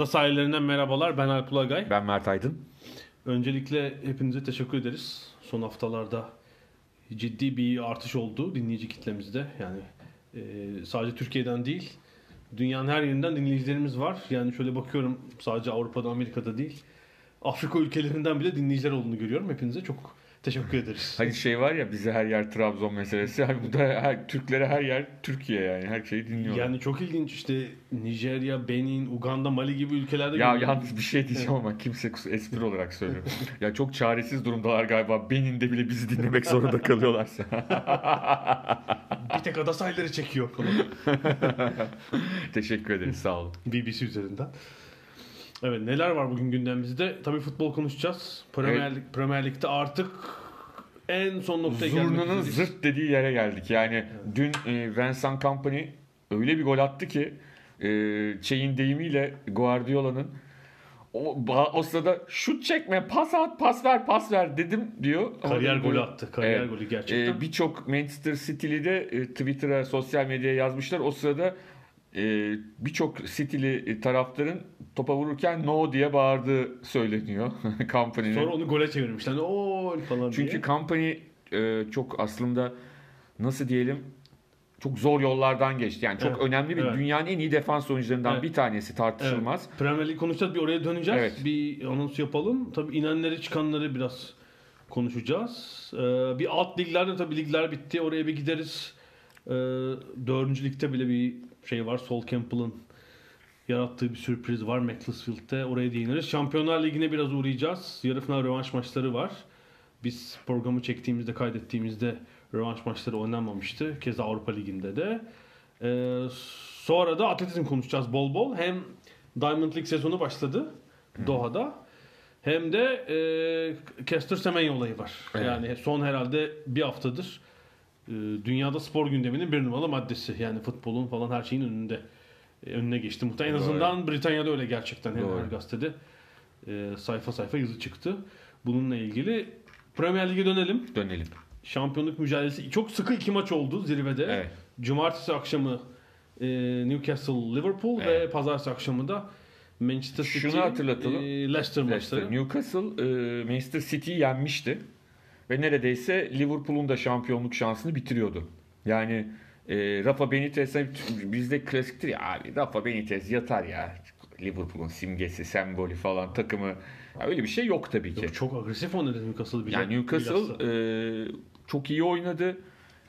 Ada sahillerinden merhabalar. Ben Alp Ulagay. Ben Mert Aydın. Öncelikle hepinize teşekkür ederiz. Son haftalarda ciddi bir artış oldu dinleyici kitlemizde. Yani e, sadece Türkiye'den değil, dünyanın her yerinden dinleyicilerimiz var. Yani şöyle bakıyorum sadece Avrupa'da, Amerika'da değil, Afrika ülkelerinden bile dinleyiciler olduğunu görüyorum. Hepinize çok teşekkür ederiz. Hani şey var ya bize her yer Trabzon meselesi. Hani bu da her, Türklere her yer Türkiye yani. Her şeyi dinliyorlar. Yani çok ilginç işte Nijerya, Benin, Uganda, Mali gibi ülkelerde ya görüyorum. yalnız bir şey diyeceğim ama kimse espri olarak söylüyor. ya çok çaresiz durumdalar galiba. Benin'de bile bizi dinlemek zorunda kalıyorlarsa. bir tek ada sahilleri çekiyor falan. Teşekkür ederiz sağ olun. BBC üzerinden. Evet neler var bugün gündemimizde? Tabii futbol konuşacağız. Premier, Lig, Premier Lig'de artık en son noktaya gelmek Zurna'nın zırt dediği yere geldik. Yani dün e, Vincent Kompany öyle bir gol attı ki e, şeyin deyimiyle Guardiola'nın o, o sırada şut çekme, pas at, pas ver, pas ver dedim diyor. Kariyer golü golü- attı. Kariyer Evet. golü gerçekten. Ee, Birçok Manchester City'li de e, Twitter'a, sosyal medyaya yazmışlar. O sırada e, birçok City'li e, taraftarın topa vururken no diye bağırdığı söyleniyor Company'nin. Sonra onu gole çevirmişler. Hani o falan Çünkü diye. Company e, çok aslında nasıl diyelim çok zor yollardan geçti. Yani çok Evet, önemli bir evet. dünyanın en iyi defans oyuncularından Evet. bir tanesi tartışılmaz. Evet. Premier Lig konuşacağız. Bir oraya döneceğiz. Evet. Bir anons yapalım. Tabii inenleri çıkanları biraz konuşacağız. Ee, bir alt liglerde tabii ligler bitti. Oraya bir gideriz. Ee, dördüncü ligde bile bir şey var. Sol Campbell'ın yarattığı bir sürpriz var Macclesfield'de. Oraya değiniriz. Şampiyonlar Ligi'ne biraz uğrayacağız. Yarı final rövanş maçları var. Biz programı çektiğimizde, kaydettiğimizde rövanş maçları oynanmamıştı. Keza Avrupa Ligi'nde de. Ee, sonra da atletizm konuşacağız bol bol. Hem Diamond League sezonu başladı Doha'da. Hem de e, Kester Semenyo olayı var. Evet. Yani son herhalde bir haftadır dünyada spor gündeminin bir numaralı maddesi. Yani futbolun falan her şeyin önünde e, önüne geçti. Muhtemelen en azından Britanya'da öyle gerçekten. Her, Doğru. her gazetede e, sayfa sayfa yazı çıktı. Bununla ilgili Premier Lig'e dönelim. Dönelim. Şampiyonluk mücadelesi çok sıkı iki maç oldu zirvede. Evet. Cumartesi akşamı e, Newcastle Liverpool ve Evet. pazartesi akşamı da Manchester City Şunu hatırlatalım. e, Leicester, Leicester, maçları. Newcastle e, Manchester City'yi yenmişti. Ve neredeyse Liverpool'un da şampiyonluk şansını bitiriyordu. Yani e, Rafa Benitez bizde klasiktir ya abi Rafa Benitez yatar ya. Liverpool'un simgesi, sembolü falan takımı. Ya öyle bir şey yok tabii ki. Yok, çok agresif oynadı Newcastle bile. Yani Newcastle e, çok iyi oynadı.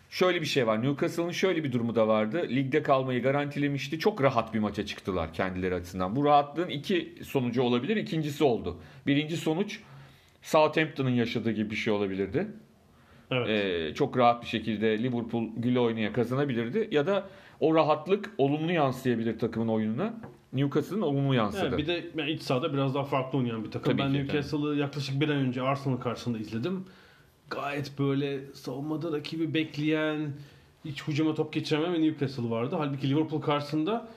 Şöyle bir şey var. Newcastle'ın şöyle bir durumu da vardı. Ligde kalmayı garantilemişti. Çok rahat bir maça çıktılar kendileri açısından. Bu rahatlığın iki sonucu olabilir. İkincisi oldu. Birinci sonuç Southampton'ın yaşadığı gibi bir şey olabilirdi. evet. E, çok rahat bir şekilde Liverpool güle oynaya kazanabilirdi. Ya da o rahatlık olumlu yansıyabilir takımın oyununa. Newcastle'ın olumlu yansıdı. Evet, bir de yani iç sahada biraz daha farklı oynayan bir takım. Tabii ben Newcastle'ı yaklaşık bir ay önce Arsenal karşısında izledim. Gayet böyle savunmada rakibi bekleyen, hiç hücuma top geçiremeyen bir Newcastle vardı. Halbuki Liverpool karşısında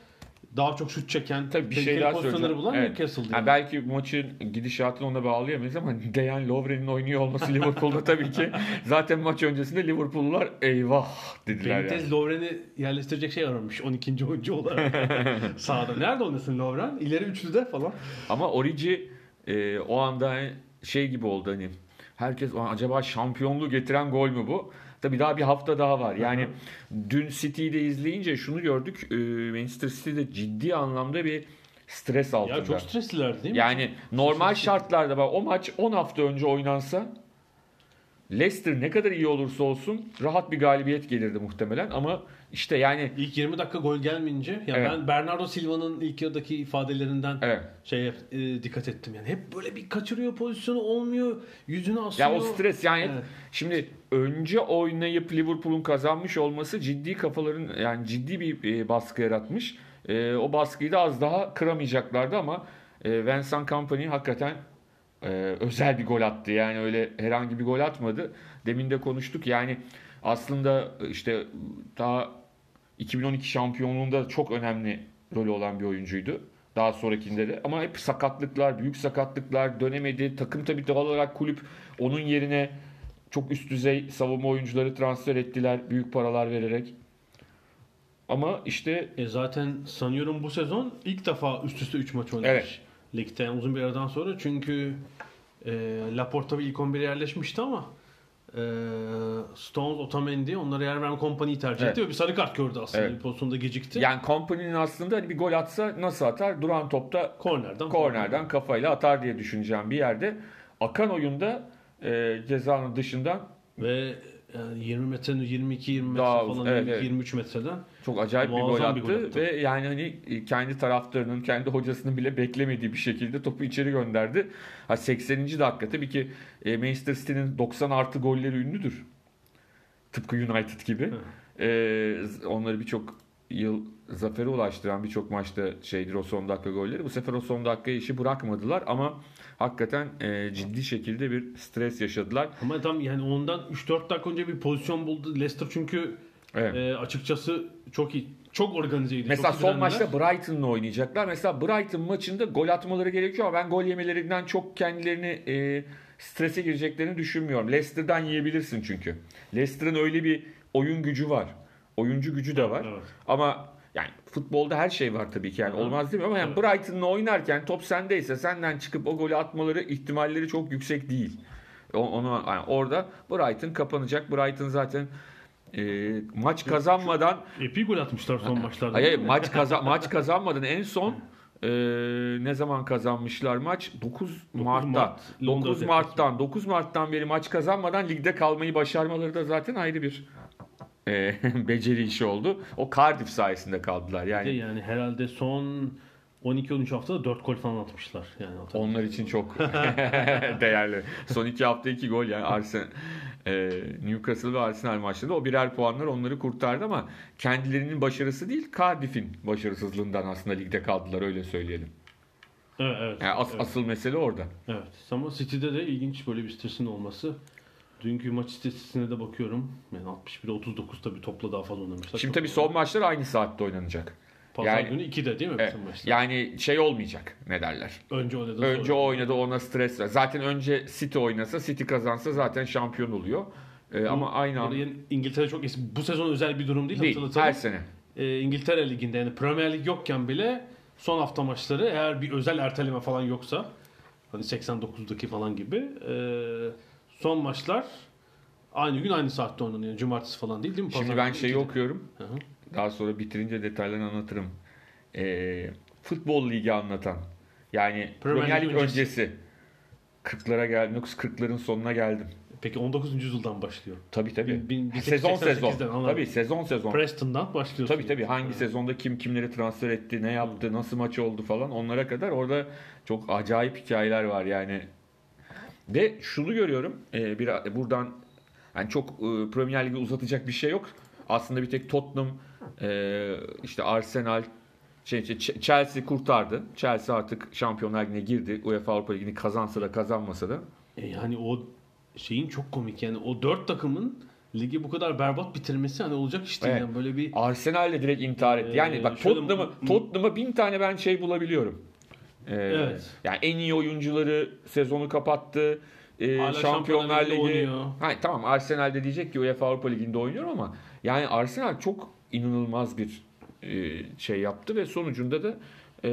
daha çok şut çeken, Tabii bir şey daha pozisyonları bulan Evet. Newcastle'dı. Ha, yani. belki maçın gidişatını ona bağlayamayız ama Dejan Lovren'in oynuyor olması Liverpool'da tabii ki. Zaten maç öncesinde Liverpool'lular eyvah dediler Benitez yani. Lovren'i yerleştirecek şey aramış 12. oyuncu olarak. Sağda. Nerede oynasın Lovren? İleri üçlüde falan. Ama Origi e, o anda şey gibi oldu hani. Herkes "Aa, acaba şampiyonluğu getiren gol mü bu? Tabii daha bir hafta daha var. Yani dün City'yi de izleyince şunu gördük. E, Manchester City'de ciddi anlamda bir stres altında. Ya çok stresliler değil mi? Yani normal şartlarda bak o maç 10 hafta önce oynansa Leicester ne kadar iyi olursa olsun rahat bir galibiyet gelirdi muhtemelen ama işte yani İlk 20 dakika gol gelmeyince ya Evet. ben Bernardo Silva'nın ilk yarıdaki ifadelerinden evet. şeye e, dikkat ettim yani. Hep böyle bir kaçırıyor pozisyonu olmuyor. Yüzünü asıyor. Ya o stres yani Evet. şimdi önce oynayıp Liverpool'un kazanmış olması ciddi kafaların yani ciddi bir e, baskı yaratmış. E, o baskıyı da az daha kıramayacaklardı ama e, Vincent Kompany hakikaten e, özel bir gol attı. Yani öyle herhangi bir gol atmadı. Demin de konuştuk. Yani aslında işte daha 2012 şampiyonluğunda çok önemli rolü olan bir oyuncuydu. Daha sonrakinde de. Ama hep sakatlıklar, büyük sakatlıklar dönemedi. Takım tabii doğal olarak kulüp onun yerine çok üst düzey savunma oyuncuları transfer ettiler büyük paralar vererek. Ama işte E zaten sanıyorum bu sezon ilk defa üst üste 3 maç oynamış. Evet. Ligde yani uzun bir aradan sonra çünkü e, Laporta ilk 11'e yerleşmişti ama e, Stones, Otamendi onlara yer veren kompanyayı tercih Evet. etti ve bir sarı kart gördü aslında. Evet. Pozisyonda gecikti. yani Kompany'nin aslında hani bir gol atsa nasıl atar? Duran topta Kornerden. kornerden kafayla atar diye düşüneceğim bir yerde. Akan oyunda e, cezanın dışından Ve yani 20 metrenin 22 20 metre Daha falan evet, 22, evet. 23 metreden Çok acayip bir gol, Muazzam bir attı, gol attı. ve yani hani kendi taraftarının, kendi hocasının bile beklemediği bir şekilde topu içeri gönderdi. Ha 80. dakika tabii ki e, Manchester City'nin 90 artı golleri ünlüdür. Tıpkı United gibi. E, z- onları birçok yıl zafere ulaştıran birçok maçta şeydir o son dakika golleri. Bu sefer o son dakika işi bırakmadılar ama hakikaten e, ciddi şekilde bir stres yaşadılar. ama tam yani ondan 3-4 dakika önce bir pozisyon buldu. Leicester çünkü Evet. e, açıkçası çok iyi. Çok organizeydi. Mesela çok son direndiler. maçta Brighton'la oynayacaklar. Mesela Brighton maçında gol atmaları gerekiyor ama ben gol yemelerinden çok kendilerini e, strese gireceklerini düşünmüyorum. Leicester'dan yiyebilirsin çünkü. Leicester'ın öyle bir oyun gücü var. Oyuncu gücü de var. Evet. Ama yani futbolda her şey var tabii ki yani olmaz değil mi? Ama yani. Brighton'la oynarken top sendeyse senden çıkıp o golü atmaları ihtimalleri çok yüksek değil. Onu yani orada Brighton kapanacak. Brighton zaten e, maç kazanmadan Epey gol atmışlar son maçlarda. Hayır, maç kaza maç kazanmadan en son e, ne zaman kazanmışlar maç? 9 Mart'ta. Mart, Londra 9 Mart'tan 9 Mart'tan beri maç kazanmadan ligde kalmayı başarmaları da zaten ayrı bir e, beceri işi oldu. O Cardiff sayesinde kaldılar. Yani yani herhalde son 12-13 haftada 4 gol falan atmışlar. Yani onlar için çok değerli. Son iki hafta iki gol yani Arsenal e, Newcastle ve Arsenal maçlarında o birer puanlar onları kurtardı ama kendilerinin başarısı değil Cardiff'in başarısızlığından aslında ligde kaldılar öyle söyleyelim. Evet, evet. Yani as- evet. asıl mesele orada. Evet. Ama City'de de ilginç böyle bir stresin olması. Dünkü maç istatistiğine de bakıyorum. Yani 61'e 39 tabii topla daha fazla oynamışlar. Şimdi Çok tabii son maçlar aynı saatte oynanacak. Pazar yani- günü 2'de değil mi Evet, bütün maçlar? yani şey olmayacak ne derler. Önce oynadı. Önce sonra. oynadı ona stres var. Zaten önce City oynasa City kazansa zaten şampiyon oluyor. Ee, ama aynı Oraya İngiltere çok. Bu sezon özel bir durum değil. değil. Her sene. e, İngiltere Ligi'nde yani Premier Lig yokken bile son hafta maçları eğer bir özel erteleme falan yoksa hani 89'daki falan gibi e, son maçlar aynı gün aynı saatte oynanıyor. Cumartesi falan değil değil mi? Şimdi Pazar ben günü şeyi ikide. okuyorum. Hı hı. Daha sonra bitirince detaylarını anlatırım. Ee, futbol ligi anlatan. Yani Premier Lig öncesi. öncesi. 40'lara geldim. 40'ların sonuna geldim. Peki 19. yüzyıldan başlıyor. Tabii tabii. Bin- bin- bin- sezon sezon. 88'den anladım. Tabii sezon sezon. Preston'dan başlıyorsun. Tabii tabii hangi sezonda kim kimleri transfer etti, ne yaptı, nasıl maç oldu falan onlara kadar orada çok acayip hikayeler var yani. Ve şunu görüyorum e, bir buradan yani çok e, Premier Ligi uzatacak bir şey yok. Aslında bir tek Tottenham e, işte Arsenal şey, şey, Ch- Chelsea kurtardı. Chelsea artık Şampiyonlar Ligi'ne girdi. UEFA Avrupa Ligi'ni kazansa da kazanmasa da. E yani o şeyin çok komik yani o dört takımın ligi bu kadar berbat bitirmesi hani olacak iş değil Evet. yani böyle bir Arsenal de direkt intihar etti. Yani Ee, bak şöyle- Tottenham'a Tottenham'a bin tane ben şey bulabiliyorum. Ee, Evet. Yani en iyi oyuncuları sezonu kapattı. Ee, Hala Şampiyonlar Ligi. oynuyor. Ha, tamam Arsenal de diyecek ki UEFA Avrupa Ligi'nde oynuyorum ama yani Arsenal çok inanılmaz bir e, şey yaptı ve sonucunda da e,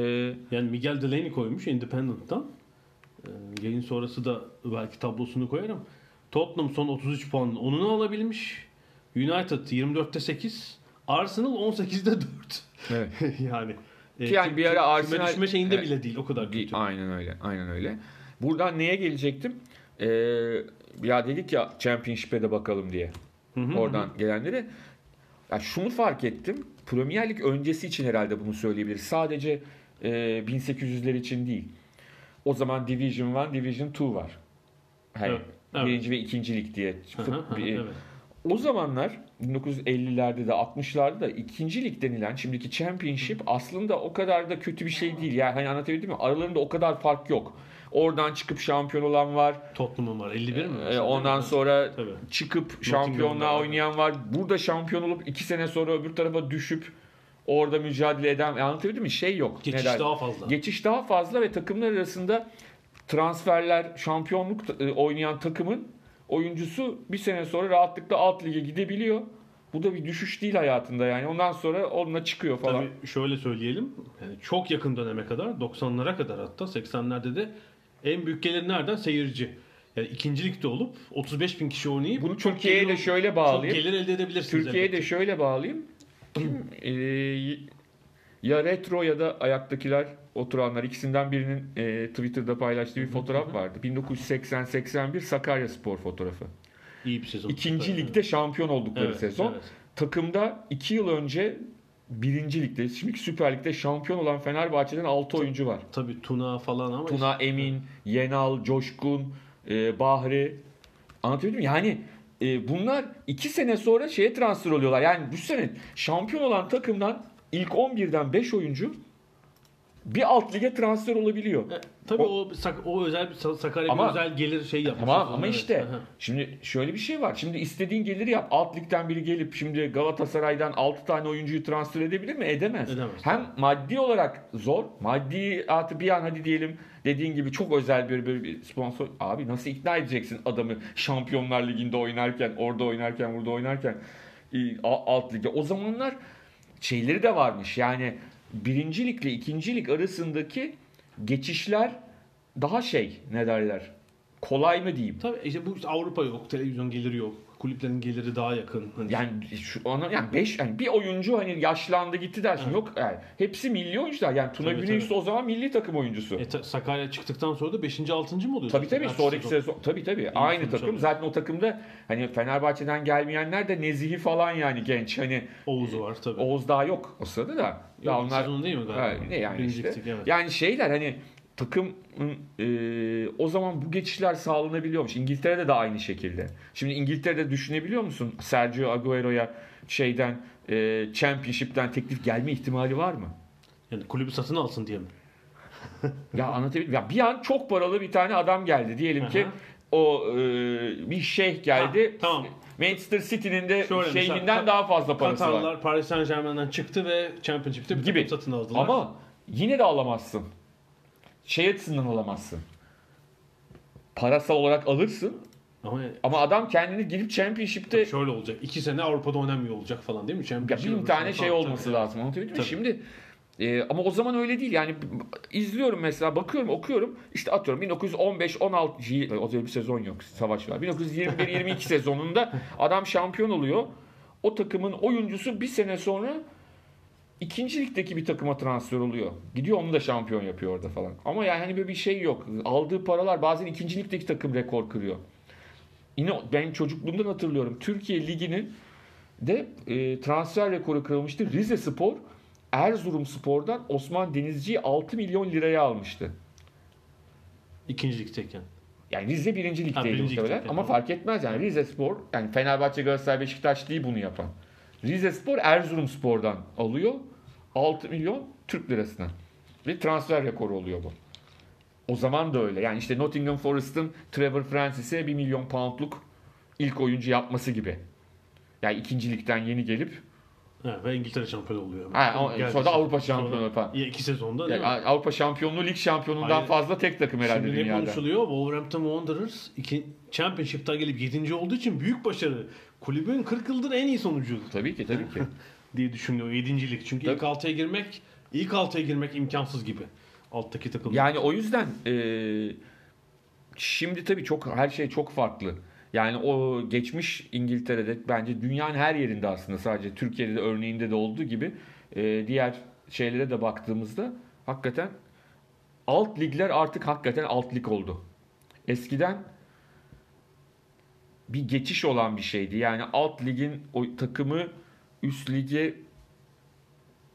Yani Miguel Delaney koymuş Independent'tan. Ee, yayın sonrası da belki tablosunu koyarım. Tottenham son 33 puanın 10'unu alabilmiş. United 24'te 8. Arsenal 18'de 4. evet. yani. E, Ki yani bir ara Arsenal- düşme şeyinde Evet. bile değil o kadar kötü. Aynen öyle. Aynen öyle. Buradan neye gelecektim? Ee, ya dedik ya Championship'e de bakalım diye. Oradan gelenlere. Ya şunu fark ettim. Premier Lig öncesi için herhalde bunu söyleyebiliriz. Sadece e, 1800'ler için değil. O zaman Division 1, Division 2 var. Hani Evet, evet. birinci ve ikinci lig diye. Hı hı, hı, evet. O zamanlar 1950'lerde de 60'larda da ikinci lig denilen şimdiki championship aslında o kadar da kötü bir şey değil. Yani hani anlatabildim mi? Aralarında o kadar fark yok. Oradan çıkıp şampiyon olan var. Tottenham'ın var 51 mi? Ee, ondan sonra Tabii. çıkıp şampiyonluğa oynayan var. Burada şampiyon olup iki sene sonra öbür tarafa düşüp orada mücadele eden e, anlatabildim mi? Şey yok. Geçiş der- daha fazla. Geçiş daha fazla ve takımlar arasında transferler şampiyonluk e, oynayan takımın oyuncusu bir sene sonra rahatlıkla alt lige gidebiliyor. Bu da bir düşüş değil hayatında yani. Ondan sonra onunla çıkıyor falan. Tabii şöyle söyleyelim. Yani çok yakın döneme kadar 90'lara kadar hatta 80'lerde de en büyük gelir nereden? Seyirci. Yani ikinci ligde olup 35 bin kişi oynayıp Bunu çok Türkiye'ye de şöyle çok bağlayayım. gelir elde edebilirsiniz. Türkiye'ye de şöyle bağlayayım. Kim, e, ya retro ya da ayaktakiler oturanlar ikisinden birinin e, Twitter'da paylaştığı bir fotoğraf vardı. 1980-81 Sakarya Spor fotoğrafı. iyi bir sezon. İkinci Evet. ligde şampiyon oldukları Evet, sezon. evet. Takımda 2 yıl önce birinci ligde, şimdiki Süper Lig'de şampiyon olan Fenerbahçe'den 6 oyuncu var. Tabii Tuna falan ama Tuna Emin, Yenal, Coşkun, e, Bahri. Anlatabildim mi? Yani e, bunlar 2 sene sonra şeye transfer oluyorlar. Yani bu sene şampiyon olan takımdan ilk 11'den 5 oyuncu bir alt lige transfer olabiliyor. E, tabii O- o, sak- o özel Sakarya Ama- özel gelir şey yapmış. Tamam ama evet. işte Aha. şimdi şöyle bir şey var. Şimdi istediğin geliri yap. Alt ligden biri gelip şimdi Galatasaray'dan 6 tane oyuncuyu transfer edebilir mi? Edemez. Edemez. Hem maddi olarak zor. Maddi artı bir an hadi diyelim dediğin gibi çok özel bir, bir, bir sponsor. Abi nasıl ikna edeceksin adamı Şampiyonlar Ligi'nde oynarken, orada oynarken, burada oynarken alt lige. O zamanlar şeyleri de varmış. Yani birinci ligle ikinci lig arasındaki geçişler daha şey ne derler kolay mı diyeyim. Tabii işte bu işte Avrupa yok, televizyon geliri yok. Kulüplerin geliri daha yakın. Hani Yani şu ona yani 5 yani bir oyuncu hani yaşlandı gitti dersin. Evet. Yok yani hepsi milli oyuncular. Yani Tuna Tabii, Güney tabii. o zaman milli takım oyuncusu. E, ta- Sakarya çıktıktan sonra da 5. 6. mı oluyor? Tabii tabii sonraki sezon. sezon tabii tabii aynı sonuç takım. alıyor. Zaten o takımda hani Fenerbahçe'den gelmeyenler de Nezih'i falan yani genç. Hani Oğuz'u var tabii. Oğuz daha yok o sırada da. Ya sezonu değil mi galiba? Ha, ne yani işte. evet. Yani şeyler hani takım e, o zaman bu geçişler sağlanabiliyormuş. İngiltere'de de aynı şekilde. Şimdi İngiltere'de düşünebiliyor musun Sergio Agüero'ya şeyden e, Championship'ten teklif gelme ihtimali var mı? Yani kulübü satın alsın diye mi? Ya anlatabildim. Ya bir an çok paralı bir tane adam geldi diyelim ki Aha. o e, bir şeyh geldi. Ha, tamam. Manchester City'nin de Şöyle mesela, şeyhinden Ka- daha fazla parası var. Katarlar Paris Saint Germain'den çıktı ve Championship'te bir Gibi. satın aldılar. Ama yine de alamazsın. Şey açısından alamazsın. Parasal olarak alırsın Ama ama adam kendini girip Championship'te şöyle olacak. İki sene Avrupa'da oynamıyor olacak falan değil mi? ya Championship bin öbür tane şey olması Tabii. lazım. Anlatabildim mi? Şimdi e, ama o zaman öyle değil. Yani izliyorum mesela bakıyorum okuyorum işte atıyorum 1915 16 G- o zaman bir sezon yok savaş var. 1921 22 sezonunda adam şampiyon oluyor. O takımın oyuncusu bir sene sonra ikinci ligdeki bir takıma transfer oluyor. Gidiyor onu da şampiyon yapıyor orada falan. Ama yani hani böyle bir şey yok. Aldığı paralar bazen ikinci ligdeki takım rekor kırıyor. Yine ben çocukluğumdan hatırlıyorum. Türkiye Ligi'nin de e, transfer rekoru kırılmıştı. Rize Spor Erzurum Spor'dan Osman Denizci'yi 6 milyon liraya almıştı. İkinci ligdeyken. Yani Rize birinci ligdeydi muhtemelen ama fark etmez yani Rize Spor yani Fenerbahçe Galatasaray Beşiktaş değil bunu yapan. Rize Spor Erzurum Spor'dan alıyor 6 milyon Türk lirasına ve transfer rekoru oluyor bu. O zaman da öyle. Yani işte Nottingham Forest'ın Trevor Francis'e 1 milyon poundluk ilk oyuncu yapması gibi. Yani ikinci ligden yeni gelip Evet, ve İngiltere şampiyonu oluyor. Ha, o- sonra da. Avrupa şampiyonu Sonra- falan. İki sezonda değil yani mi? Avrupa şampiyonluğu lig şampiyonundan Hayır. fazla tek takım herhalde Şimdi ne dünyada. konuşuluyor? Wolverhampton Wanderers iki, Championship'ten gelip 7. olduğu için büyük başarı. Kulübün 40 yıldır en iyi sonucu Tabii ki tabii ki. diye düşünüyor 7. lig. Çünkü Tabii. ilk 6'ya girmek ilk 6'ya girmek imkansız gibi. Alttaki takım. Yani o yüzden e, şimdi tabii çok her şey çok farklı. Yani o geçmiş İngiltere'de bence dünyanın her yerinde aslında sadece Türkiye'de de örneğinde de olduğu gibi e, diğer şeylere de baktığımızda hakikaten alt ligler artık hakikaten alt lig oldu. Eskiden bir geçiş olan bir şeydi. Yani alt ligin o takımı üst lige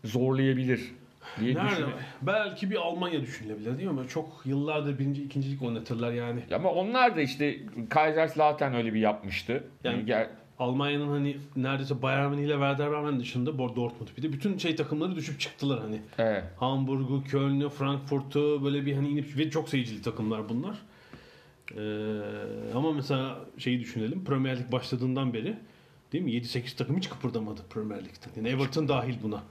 zorlayabilir diye Nerede? Belki bir Almanya düşünülebilir değil mi? Çok yıllardır birinci, ikincilik oynatırlar yani. Ama onlar da işte Kaiserslautern öyle bir yapmıştı. Yani- Gel- Almanya'nın hani neredeyse Bayern Münih ile Werder Bremen dışında Dortmund bir de bütün şey takımları düşüp çıktılar hani. Evet. Hamburg'u, Köln'ü, Frankfurt'u böyle bir hani inip ve çok seyircili takımlar bunlar. Ee, ama mesela şeyi düşünelim. Premier Lig başladığından beri değil mi? 7-8 takım hiç kıpırdamadı Premier Lig'de. Yani Everton dahil buna.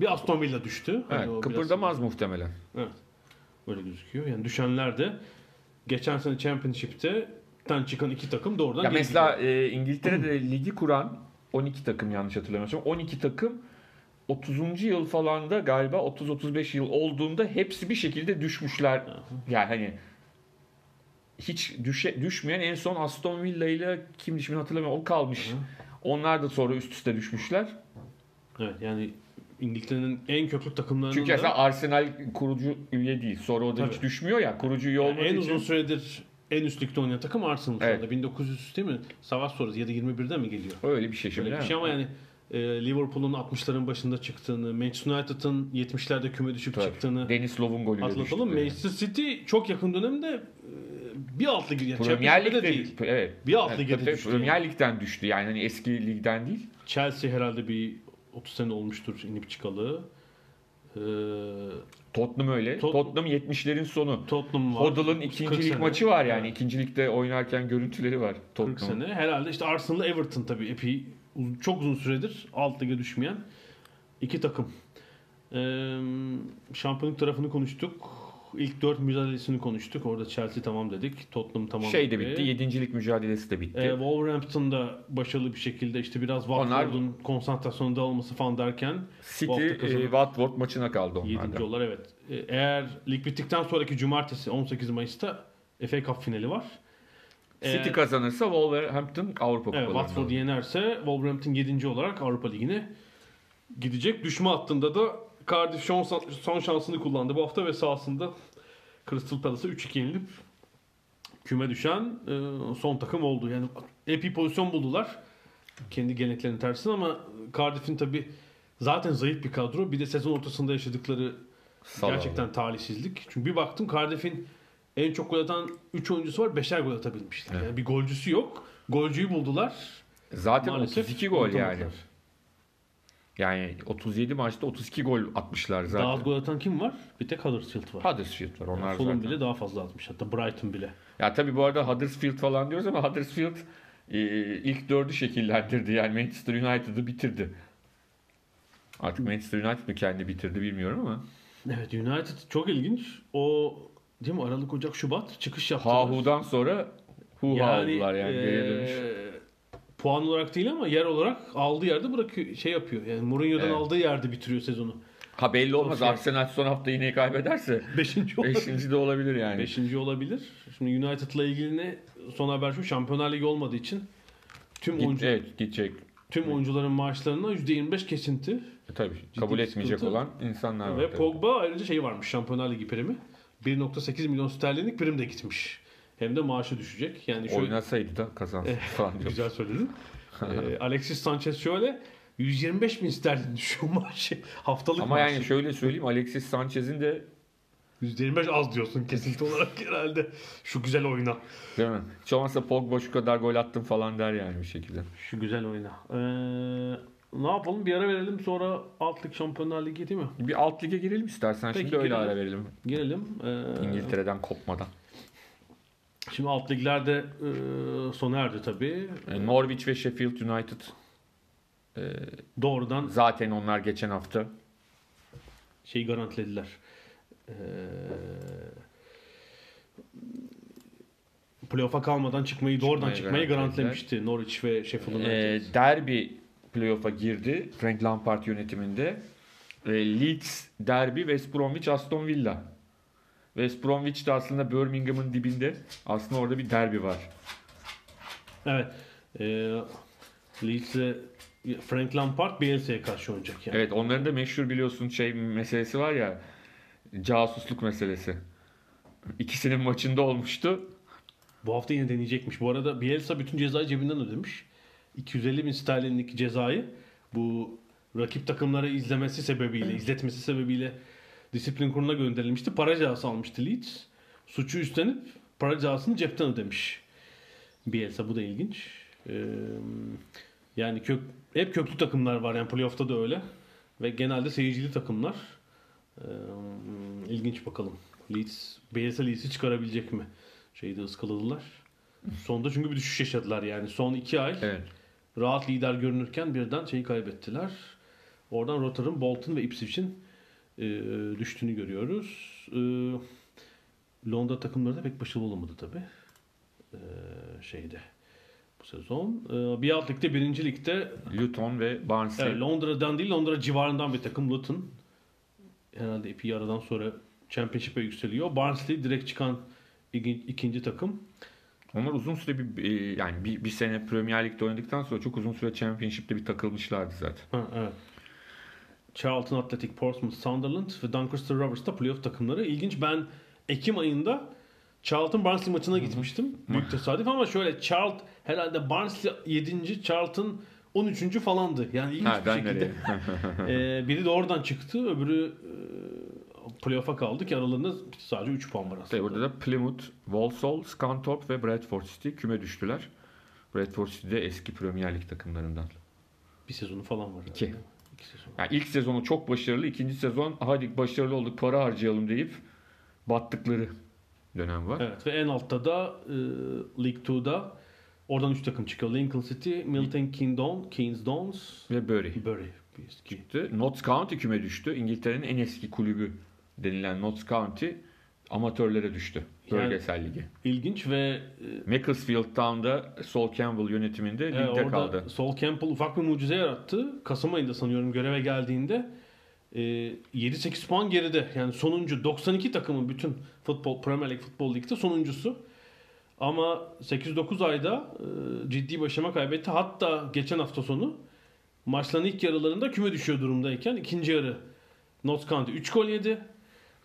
Bir Aston Villa düştü. Hani Evet, o biraz- kıpırdamaz muhtemelen. Evet. Öyle gözüküyor. Yani düşenler de geçen sene Championship'te ten çıkan iki takım doğrudan Ya mesela gidiyor. e, İngiltere'de ligi kuran 12 takım yanlış hatırlamıyorsam 12 takım 30. yıl falan da galiba 30-35 yıl olduğunda hepsi bir şekilde düşmüşler. Yani hani hiç düşe, düşmeyen en son Aston Villa ile kim şimdi hatırlamıyorum o kalmış. Onlar da sonra üst üste düşmüşler. Evet yani İngiltere'nin en köklü takımlarının Çünkü da mesela Arsenal kurucu üye değil. Sonra o da hiç düşmüyor ya. Kurucu üye yani olmadığı en için. uzun süredir en üst ligde oynayan takım Arsenal Evet. anda. 1900 değil mi? Savaş sonrası ya da 21'de mi geliyor? Öyle bir şey şimdi. Öyle bir şey ama yani e, Liverpool'un 60'ların başında çıktığını, Manchester United'ın 70'lerde küme düşüp Tabii. çıktığını Dennis Love'un golüyle atlatalım. Manchester City çok yakın dönemde e, bir alt ligi, yani Premier Lig'de değil. Evet. Bir alt Evet, tabii düştü Premier yani. Lig'den düştü. Yani hani eski ligden değil. Chelsea herhalde bir 30 sene olmuştur inip çıkalı. Ee, Tottenham öyle. Tot- Tottenham 70'lerin sonu. Tottenham var. Hoddle'ın 40 ikinci lig maçı var yani. Evet. ikinci ligde oynarken görüntüleri var 40 Tottenham'ın. sene. Herhalde işte Arsenal'la Everton tabii epey çok uzun süredir alt lige düşmeyen iki takım. Ee, şampiyonluk tarafını konuştuk. İlk dört mücadelesini konuştuk. Orada Chelsea tamam dedik. Tottenham tamam Şey de dedi. bitti. Yedincilik mücadelesi de bitti. Ee, Wolverhampton'da başarılı bir şekilde işte biraz Watford'un konsantrasyonu dağılması falan derken City e, Watford maçına kaldı 7. onlarda. olur evet. Ee, Eğer lig bittikten sonraki cumartesi 18 Mayıs'ta FA Cup finali var. City Eğer- kazanırsa Wolverhampton Avrupa Evet, kupalarında Watford yenerse Wolverhampton 7. olarak Avrupa Ligi'ne gidecek. Düşme hattında da Cardiff son, son şansını kullandı bu hafta ve sahasında Crystal Palace'a 3-2 yenilip küme düşen e, son takım oldu. Yani epey pozisyon buldular. Kendi geleneklerinin tersine ama Cardiff'in tabi zaten zayıf bir kadro. Bir de sezon ortasında yaşadıkları Salah. gerçekten talihsizlik. Çünkü bir baktım Cardiff'in en çok gol atan 3 oyuncusu var. 5'er gol atabilmişler. Evet. Yani bir golcüsü yok. Golcüyü buldular. Zaten Maalesef 32 gol yani. Yani 37 maçta 32 gol atmışlar zaten. Daha az gol atan kim var? Bir tek Huddersfield var. Huddersfield var onlar Fulham zaten. bile daha fazla atmış. Hatta Brighton bile. Ya tabii bu arada Huddersfield falan diyoruz ama Huddersfield e, ilk dördü şekillendirdi. Yani Manchester United'ı bitirdi. Artık Manchester United mi kendi bitirdi bilmiyorum ama. Evet United çok ilginç. O değil mi Aralık, Ocak, Şubat çıkış yaptılar. Hahu'dan sonra hu oldular yani. eee, geriye dönüş. Puan olarak değil ama yer olarak aldığı yerde bırakıyor şey yapıyor. Yani Mourinho'dan Evet. aldığı yerde bitiriyor sezonu. Ha belli olmaz. Arsenal son hafta yine kaybederse Beşinci olabilir. beşinci de olabilir yani. Beşinci olabilir. Şimdi United'la ilgili ne son haber şu Şampiyonlar Ligi olmadığı için tüm Git, oyuncu evet gidecek. tüm oyuncuların maaşlarına %25 kesinti E, tabii Ciddi kabul etmeyecek sıkıntı. olan insanlar var. Ve. Pogba ayrıca şey varmış Şampiyonlar Ligi primi. 1.8 milyon sterlinlik prim de gitmiş. Hem de maaşı düşecek. Yani şöyle Oynasaydı da kazansın falan diyor. güzel söyledin. Ee, Alexis Sanchez şöyle 125 bin sterlin düşüyor maaşı. Haftalık Ama maaşı. yani şöyle söyleyeyim Alexis Sanchez'in de 125 az diyorsun kesinti olarak herhalde. Şu güzel oyna. değil mi? Hiç olmazsa Pogba şu kadar gol attım falan der yani bir şekilde. Şu güzel oyna. Ee, ne yapalım? Bir ara verelim sonra alt lig Şampiyonlar Ligi değil mi? Bir alt lige girelim istersen. Peki, Şimdi öyle girelim. ara verelim. Girelim. Ee, İngiltere'den kopmadan. Şimdi alt liglerde e, sona erdi tabii. E, Norwich ve Sheffield United e, Doğrudan zaten onlar geçen hafta şeyi garantilediler. Ee, playoff'a kalmadan çıkmayı doğrudan Çıkmayı garantilemişti Norwich ve Sheffield United. e, derby playoff'a girdi Frank Lampard yönetiminde. E, Leeds derby West Bromwich Aston Villa. West Bromwich de aslında Birmingham'ın dibinde. Aslında orada bir derbi var. Evet. E, Leeds'e Frank Lampard Bielsa'ya karşı oynayacak yani. Evet onların da meşhur biliyorsun şey meselesi var ya casusluk meselesi. İkisinin maçında olmuştu. Bu hafta yine deneyecekmiş. Bu arada Bielsa bütün cezayı cebinden ödemiş. 250 bin sterlinlik cezayı bu rakip takımları izlemesi sebebiyle, izletmesi sebebiyle disiplin kuruluna gönderilmişti. Para cezası almıştı Leeds. Suçu üstlenip para cezasını cepten ödemiş. Bielsa bu da ilginç. Ee, yani kök, hep köklü takımlar var yani playoff'ta da öyle. Ve genelde seyircili takımlar. Ee, ilginç bakalım. Leeds, Bielsa Leeds'i çıkarabilecek mi? Şeyi de ıskaladılar. Sonda çünkü bir düşüş yaşadılar yani. Son iki ay Evet. rahat lider görünürken birden şeyi kaybettiler. Oradan Rotherham, Bolton ve Ipswich'in e, düştüğünü görüyoruz. E, Londra takımları da pek başarılı olamadı tabi. E, şeyde bu sezon. E, bir alt ligde, birinci ligde Luton ve Barnsley. evet, Londra'dan değil Londra civarından bir takım Luton. Herhalde epey aradan sonra Championship'e yükseliyor. Barnsley direkt çıkan iki- ikinci takım. Onlar uzun süre bir yani bir, bir sene Premier Lig'de oynadıktan sonra çok uzun süre Championship'te bir takılmışlardı zaten. Ha, evet. Charlton Athletic, Portsmouth, Sunderland ve Doncaster Rovers da playoff takımları. İlginç ben Ekim ayında Charlton Barnsley maçına gitmiştim. Büyük tesadüf ama şöyle Charlton herhalde Barnsley 7. Charlton 13. falandı. Yani ilginç Ha, bir şekilde. Ee, biri de oradan çıktı. Öbürü e, playoff'a kaldı ki aralarında sadece 3 puan var aslında. İşte orada da Plymouth, Walsall, Scunthorpe ve Bradford City küme düştüler. Bradford City de eski Premier Lig takımlarından. Bir sezonu falan var. İki. herhalde. Yani ilk sezonu çok başarılı, ikinci sezon hadi başarılı olduk para harcayalım deyip battıkları dönem var. Evet ve en altta da e, League 2'da oradan 3 takım çıkıyor. Lincoln City, Milton Keynes, Keynes Dons, Ve Bury Bury. Çıktı. Notts County küme düştü. İngiltere'nin en eski kulübü denilen Notts County amatörlere düştü. Yani- Bölgesel ligi. İlginç ve e, Macclesfield Town'da Sol Campbell yönetiminde e, ligde orada kaldı. Sol Campbell ufak bir mucize yarattı. Kasım ayında sanıyorum göreve geldiğinde e, 7-8 puan geride. Yani sonuncu 92 takımın bütün futbol Premier League Futbol Lig'de sonuncusu. Ama 8-9 ayda e, ciddi başlama kaybetti. Hatta geçen hafta sonu maçların ilk yarılarında küme düşüyor durumdayken ikinci yarı Notts County 3 gol yedi.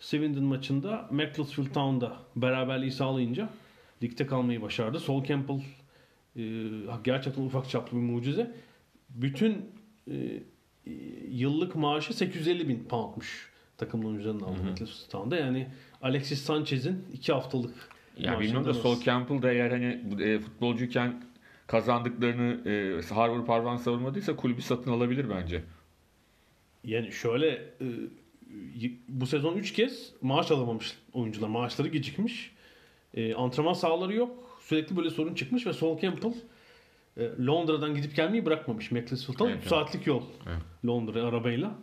Swindon maçında Macclesfield Town'da beraberliği sağlayınca ligde kalmayı başardı. Sol Campbell e, gerçekten ufak çaplı bir mucize. Bütün e, yıllık maaşı 850 bin poundmuş takımın oyuncularının aldığı Macclesfield Town'da. Yani Alexis Sanchez'in 2 haftalık Ya bilmiyorum da Sol Campbell da eğer hani e, futbolcuyken kazandıklarını e, Harvard parvan savurmadıysa kulübü satın alabilir bence. Yani şöyle e, bu sezon 3 kez maaş alamamış oyuncular. Maaşları gecikmiş. E, antrenman sahaları yok. Sürekli böyle sorun çıkmış ve Sol Campbell e, Londra'dan gidip gelmeyi bırakmamış Macclesfield'dan. Evet, 3 evet. saatlik yol Evet. Londra arabayla.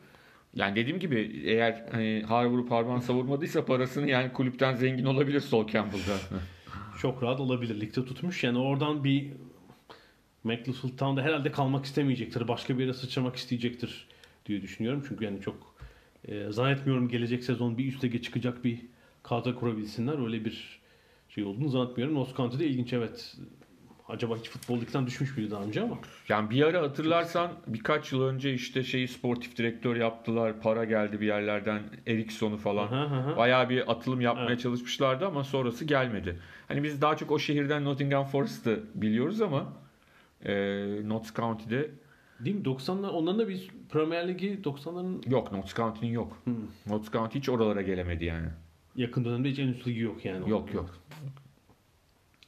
Yani dediğim gibi eğer hani Harvard'u parmağını savurmadıysa parasını yani kulüpten zengin olabilir Sol Campbell'da. Çok rahat olabilir. Ligde tutmuş. Yani oradan bir Macclesfield Town'da herhalde kalmak istemeyecektir. Başka bir yere sıçramak isteyecektir diye düşünüyorum. Çünkü yani çok e, zannetmiyorum gelecek sezon bir üst lige çıkacak bir kadro kurabilsinler. Öyle bir şey olduğunu zannetmiyorum. Notts County'de ilginç evet. Acaba hiç futbol ligden düşmüş müydü daha önce ama. yani bir ara hatırlarsan birkaç yıl önce işte şeyi sportif direktör yaptılar. Para geldi bir yerlerden. Ericsson'u falan. Aha, aha. Bayağı bir atılım yapmaya Evet. çalışmışlardı ama sonrası gelmedi. Hani biz daha çok o şehirden Nottingham Forest'ı biliyoruz ama e, Notts County'de Değil mi? 90'lar onların da bir Premier Ligi 90'ların yok. Notts County'nin yok. Hmm. Notts County hiç oralara gelemedi yani. yakın dönemde hiç en üst ligi yok yani. Yok yok.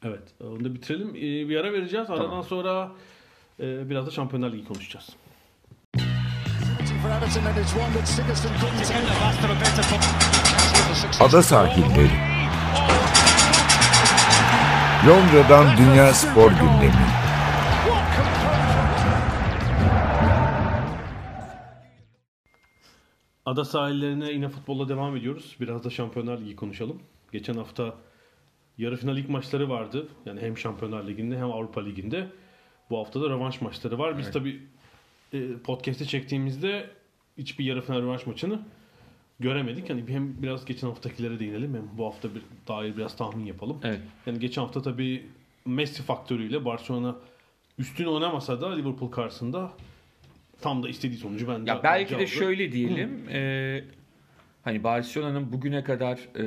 Evet. Onu da bitirelim. Ee, bir ara vereceğiz. Aradan Tamam. sonra e, biraz da Şampiyonlar Ligi konuşacağız. Ada sahilleri. Londra'dan Dünya Spor Gündemi. Ada sahillerine yine futbolla devam ediyoruz. Biraz da Şampiyonlar Ligi konuşalım. Geçen hafta yarı final lig maçları vardı. Yani hem Şampiyonlar Ligi'nde hem Avrupa Ligi'nde. Bu hafta da rövanş maçları var. Biz tabii e, podcast'i çektiğimizde hiçbir yarı final rövanş maçını göremedik. Yani hem biraz geçen haftakilere değinelim hem bu hafta bir dair biraz tahmin yapalım. Evet. Yani geçen hafta tabii Messi faktörüyle Barcelona üstün oynamasa da Liverpool karşısında tam da istediği sonucu bence Ya belki de aldı. şöyle diyelim. e, hani Barcelona'nın bugüne kadar e,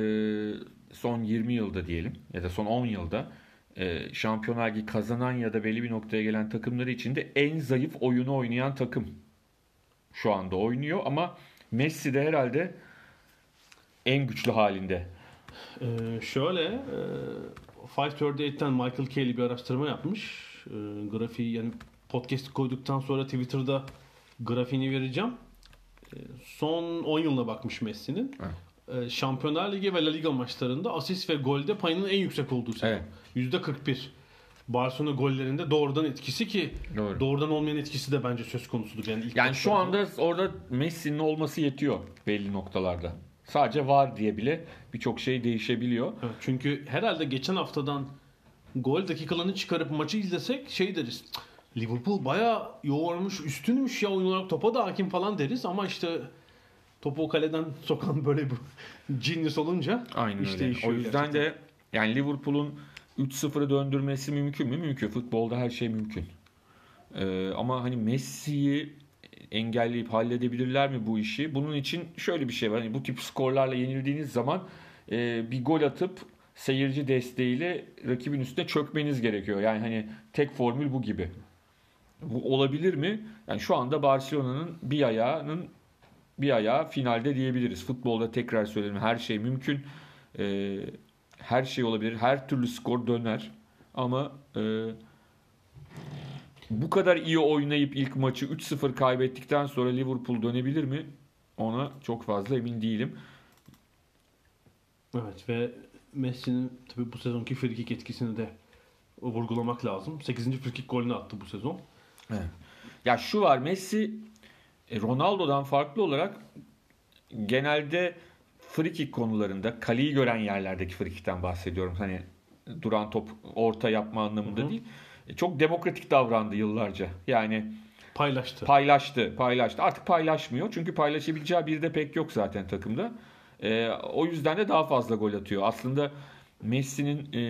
son 20 yılda diyelim ya da son 10 yılda e, Şampiyonlar Ligi kazanan ya da belli bir noktaya gelen takımları içinde en zayıf oyunu oynayan takım şu anda oynuyor ama Messi de herhalde en güçlü halinde. Ee, şöyle e, 538'ten Michael Kelly bir araştırma yapmış. E, grafiği yani podcast koyduktan sonra Twitter'da grafiğini vereceğim. E, son 10 yılına bakmış Messi'nin. E, Şampiyonlar Ligi ve La Liga maçlarında asist ve golde payının en yüksek olduğu sezon. Evet. %41. Barcelona gollerinde doğrudan etkisi ki Doğru. doğrudan olmayan etkisi de bence söz konusudur. Yani, ilk Yani şu anda orada Messi'nin olması yetiyor belli noktalarda. Sadece var diye bile birçok şey değişebiliyor. Evet, çünkü herhalde geçen haftadan gol dakikalarını çıkarıp maçı izlesek şey deriz. "Cık, Liverpool bayağı yoğurmuş, üstünmüş ya oyun olarak topa da hakim falan deriz ama işte topu o kaleden sokan böyle bir genius olunca Aynen iş öyle. O yüzden gerçekten. de yani Liverpool'un 3-0'ı döndürmesi mümkün mü? Mümkün. Futbolda her şey mümkün. Ee, ama hani Messi'yi engelleyip halledebilirler mi bu işi? Bunun için şöyle bir şey var. Hani bu tip skorlarla yenildiğiniz zaman e, bir gol atıp seyirci desteğiyle rakibin üstüne çökmeniz gerekiyor. Yani hani tek formül bu gibi. Bu olabilir mi? Yani şu anda Barcelona'nın bir ayağının bir ayağı finalde diyebiliriz. Futbolda tekrar söyledim her şey mümkün. Ee, her şey olabilir. Her türlü skor döner. Ama e, bu kadar iyi oynayıp ilk maçı 3-0 kaybettikten sonra Liverpool dönebilir mi? Ona çok fazla emin değilim. Evet ve Messi'nin tabii bu sezonki frikik etkisini de vurgulamak lazım. 8. frikik golünü attı bu sezon. Ya şu var Messi e, Ronaldo'dan farklı olarak genelde free kick konularında kaleyi gören yerlerdeki free kickten bahsediyorum. Hani duran top orta yapma anlamında Hı hı. değil. E, Çok demokratik davrandı yıllarca. Yani Paylaştı. paylaştı, paylaştı. Artık paylaşmıyor. Çünkü paylaşabileceği biri de pek yok zaten takımda. E, o yüzden de daha fazla gol atıyor. Aslında Messi'nin e,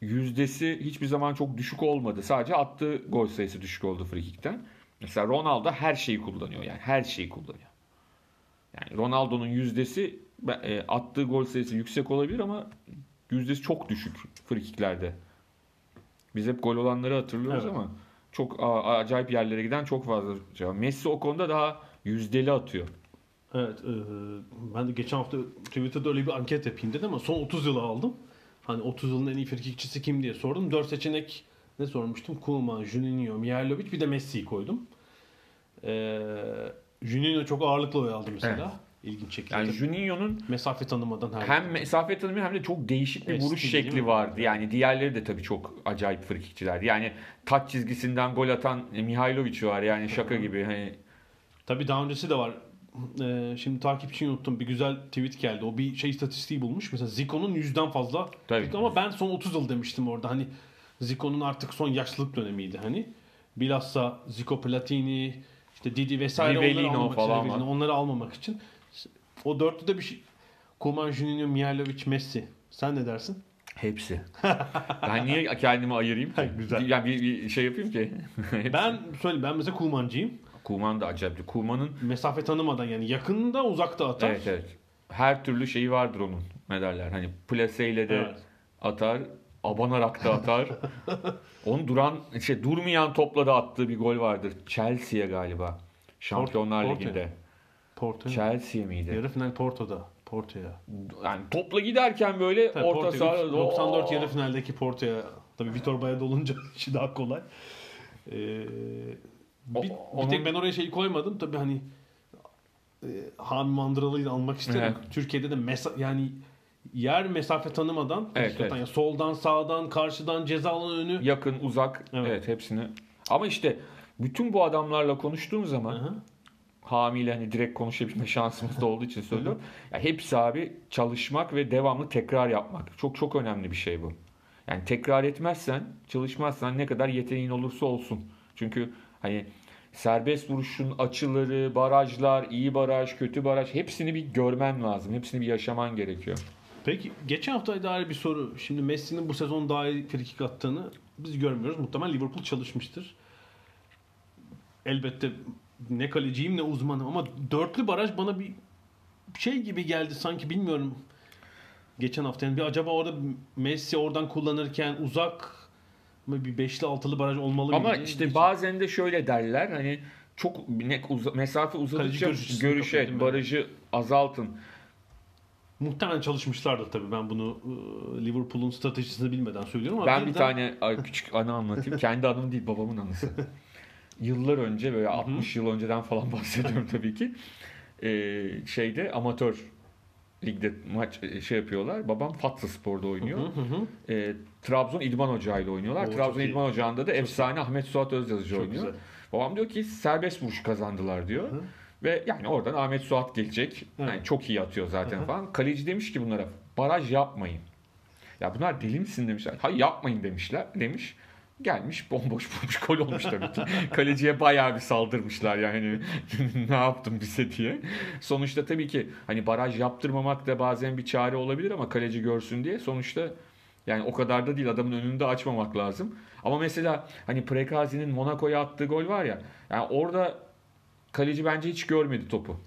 yüzdesi hiçbir zaman çok düşük olmadı. Sadece attığı gol sayısı düşük oldu frikikten. Mesela Ronaldo her şeyi kullanıyor. Yani her şeyi kullanıyor. Yani Ronaldo'nun yüzdesi e, attığı gol sayısı yüksek olabilir ama yüzdesi çok düşük frikiklerde. Biz hep gol olanları hatırlıyoruz Evet. ama çok acayip yerlere giden çok fazla. şey. Messi o konuda daha yüzdeli atıyor. Evet. e, ben de geçen hafta Twitter'da öyle bir anket yapayım dedim ama son 30 yılı aldım. Hani 30 yılın en iyi frikikçisi kim diye sordum. 4 seçenek ne sormuştum? Koeman, Juninho, Mihailovic bir de Messi'yi koydum. Ee, Juninho çok ağırlıklı oy aldı mesela. İlginç şekilde. Yani Juninho'nun Mesafe tanımadan her hem mesafe tanımıyor hem de çok değişik bir Esti vuruş şekli vardı. Yani diğerleri de tabii çok acayip frikikçilerdi. Yani taç çizgisinden gol atan Mihailovic var yani şaka gibi. Hani Tabii daha öncesi de var. Ee, şimdi takipçiyi unuttum. Bir güzel tweet geldi. O bir şey istatistiği bulmuş. Mesela Zico'nun yüzden fazla. Tabii. Ama ben son 30 yıl demiştim orada. Hani Zico'nun artık son yaşlılık dönemiydi hani. Bilhassa Zico Platini, işte Didi vesaire onları Rivellino almamak falan için, onları almamak için. O dörtlüde bir şey. Koeman, Juninho, Mihailovic, Messi. Sen ne dersin? hepsi. ben niye kendimi ayırayım ki? Güzel. Yani bir, bir şey yapayım ki. Ben söyleyeyim ben mesela Koeman'cıyım. Kuman da acayip. Kuman'ın Mesafe tanımadan yani yakında uzakta atar. evet evet. Her türlü şeyi vardır onun. Ne derler? Hani plaseyle de Evet. atar. Abanarak da atar. Onun duran, şey durmayan topla da attığı bir gol vardır. Chelsea'ye galiba. Şampiyonlar Porto. Ligi'nde. Porto. Chelsea miydi? Yarı final Porto'da. Porto'ya. Yani topla giderken böyle Tabii orta Porto saha 94 Oo! yarı finaldeki Porto'ya tabii Vitor Baya'da olunca işi daha kolay. Ee, bir, O- bir onun- tek ben oraya şeyi koymadım. Tabii hani e, Hami Mandıralı'yı almak isterim. Evet. Türkiye'de de mesa- yani yer mesafe tanımadan Evet, evet. yani soldan sağdan karşıdan ceza önü yakın, uzak. Evet. Evet. hepsini. Ama işte bütün bu adamlarla konuştuğum zaman Hı hı. hamiyle hani direkt konuşabilme şansımız da olduğu için söylüyorum. Ya hepsi abi çalışmak ve devamlı tekrar yapmak. Çok çok önemli bir şey bu. Yani tekrar etmezsen, çalışmazsan ne kadar yeteneğin olursa olsun. Çünkü hani serbest vuruşun açıları, barajlar, iyi baraj, kötü baraj hepsini bir görmen lazım. Hepsini bir yaşaman gerekiyor. Peki geçen haftaya dair bir soru. Şimdi Messi'nin bu sezon daha iyi frikik attığını biz görmüyoruz. Muhtemelen Liverpool çalışmıştır. Elbette ne kaleciyim ne uzmanım ama dörtlü baraj bana bir şey gibi geldi sanki bilmiyorum. geçen hafta. Yani bir acaba orada Messi oradan kullanırken uzak mı bir beşli altılı baraj olmalı Ama mıydı? işte bazen de şöyle derler hani çok ne, uza- mesafe uzadıkça görüş açısını görüş kapıyor, evet, değil mi? barajı azaltın. Muhtemelen çalışmışlardır tabii. Ben bunu e, Liverpool'un stratejisini bilmeden söylüyorum ama Ben bir tane küçük anı anlatayım. Kendi anım değil babamın anısı. Yıllar önce böyle 60 yıl önceden falan bahsediyorum tabii ki. Ee, şeyde amatör ligde maç e, şey yapıyorlar. Babam Fatsa Spor'da oynuyor. Hı hı. Ee, Trabzon İdman Ocağı ile oynuyorlar. Çok Trabzon iyi. İdman Ocağı'nda da efsane Ahmet Suat Özyazıcı Çok oynuyor. güzel. Babam diyor ki serbest vuruş kazandılar diyor. Hı. Ve yani oradan Ahmet Suat gelecek. Yani Evet. çok iyi atıyor zaten Hı hı. falan. Kaleci demiş ki bunlara baraj yapmayın. Ya bunlar deli misin demişler. Hayır yapmayın demişler. Demiş. Gelmiş bomboş bulmuş gol olmuş tabii ki. Kaleciye bayağı bir saldırmışlar yani ne yaptım bize diye. Sonuçta tabii ki hani baraj yaptırmamak da bazen bir çare olabilir ama kaleci görsün diye sonuçta yani o kadar da değil adamın önünü de açmamak lazım. Ama mesela hani Prekazi'nin Monaco'ya attığı gol var ya yani orada kaleci bence hiç görmedi topu.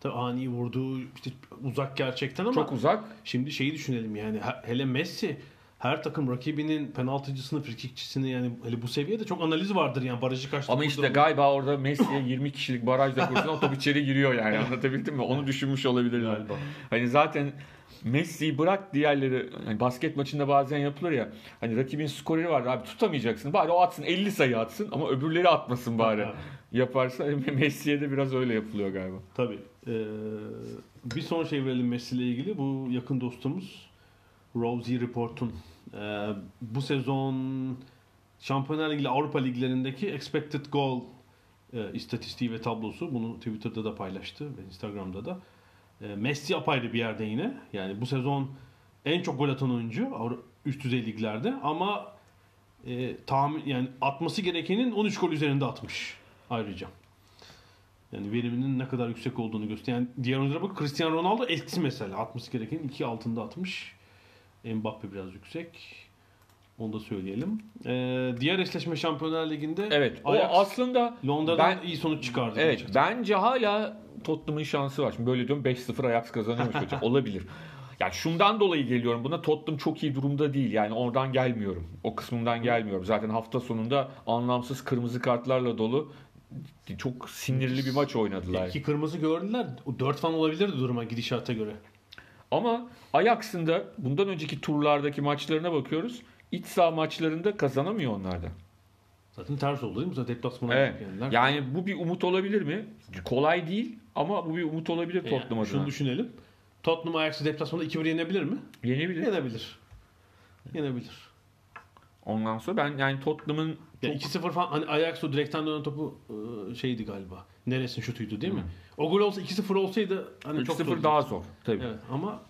Tabii ani vurduğu işte uzak gerçekten ama Çok uzak. şimdi şeyi düşünelim yani he- hele Messi her takım rakibinin penaltıcısını, frikikçisini yani hele bu seviyede çok analiz vardır yani barajı kaçta Ama işte kurdu. galiba orada Messi'ye 20 kişilik barajda kursun o top içeri giriyor yani anlatabildim mi? Onu düşünmüş olabilirler. Galiba. Hani zaten Messi'yi bırak diğerleri hani basket maçında bazen yapılır ya hani rakibin skoreri var abi tutamayacaksın bari o atsın 50 sayı atsın ama öbürleri atmasın bari. Yaparsa Messi'ye de biraz öyle yapılıyor galiba. Tabii. Ee, bir son şey verelim Messi ile ilgili. Bu yakın dostumuz Rosie Report'un ee, bu sezon Şampiyonlar Ligi Avrupa liglerindeki expected goal e, istatistiği ve tablosu. Bunu Twitter'da da paylaştı ve Instagram'da da. E, Messi apayrı bir yerde yine. Yani bu sezon en çok gol atan oyuncu üst düzey liglerde ama e, tahmin yani atması gerekenin 13 gol üzerinde atmış ayrıca. Yani veriminin ne kadar yüksek olduğunu gösteriyor. Yani diğer oyunculara bak Cristiano Ronaldo eksi mesela. Atması gerekenin 2 altında atmış. Mbappe biraz yüksek. Onu da söyleyelim. Ee, diğer eşleşme Şampiyonlar Ligi'nde Evet o Ajax aslında Londra'dan ben- iyi sonuç çıkardı. Evet gerçekten. bence hala Tottenham'ın şansı var. Şimdi böyle diyorum 5-0 Ajax kazanıyormuş hocam. Olabilir. Yani şundan dolayı geliyorum buna Tottenham çok iyi durumda değil. Yani oradan gelmiyorum. O kısmından gelmiyorum. Zaten hafta sonunda anlamsız kırmızı kartlarla dolu çok sinirli bir maç oynadılar. İki kırmızı gördüler. O 4 falan olabilirdi duruma gidişata göre. Ama Ajax'ın da bundan önceki turlardaki maçlarına bakıyoruz. İç saha maçlarında kazanamıyor onlar da. Zaten ters oldu değil mi? Zaten deplasmana Evet. geldiler. Yani bu bir umut olabilir mi? Kolay değil ama bu bir umut olabilir Yani Tottenham şunu adına. düşünelim. Tottenham Ajax'ı deplasmanda 2-1 yenebilir mi? Yenebilir. Yenebilir. Yenebilir. Ondan sonra ben yani Tottenham'ın Ya 2-0 falan hani Ajax o direkten dönen topu ıı, şeydi galiba. Neresin şutuydu değil mi? O gol olsa 2-0 olsaydı hani çok 3-0 zor. daha zor tabii. Evet ama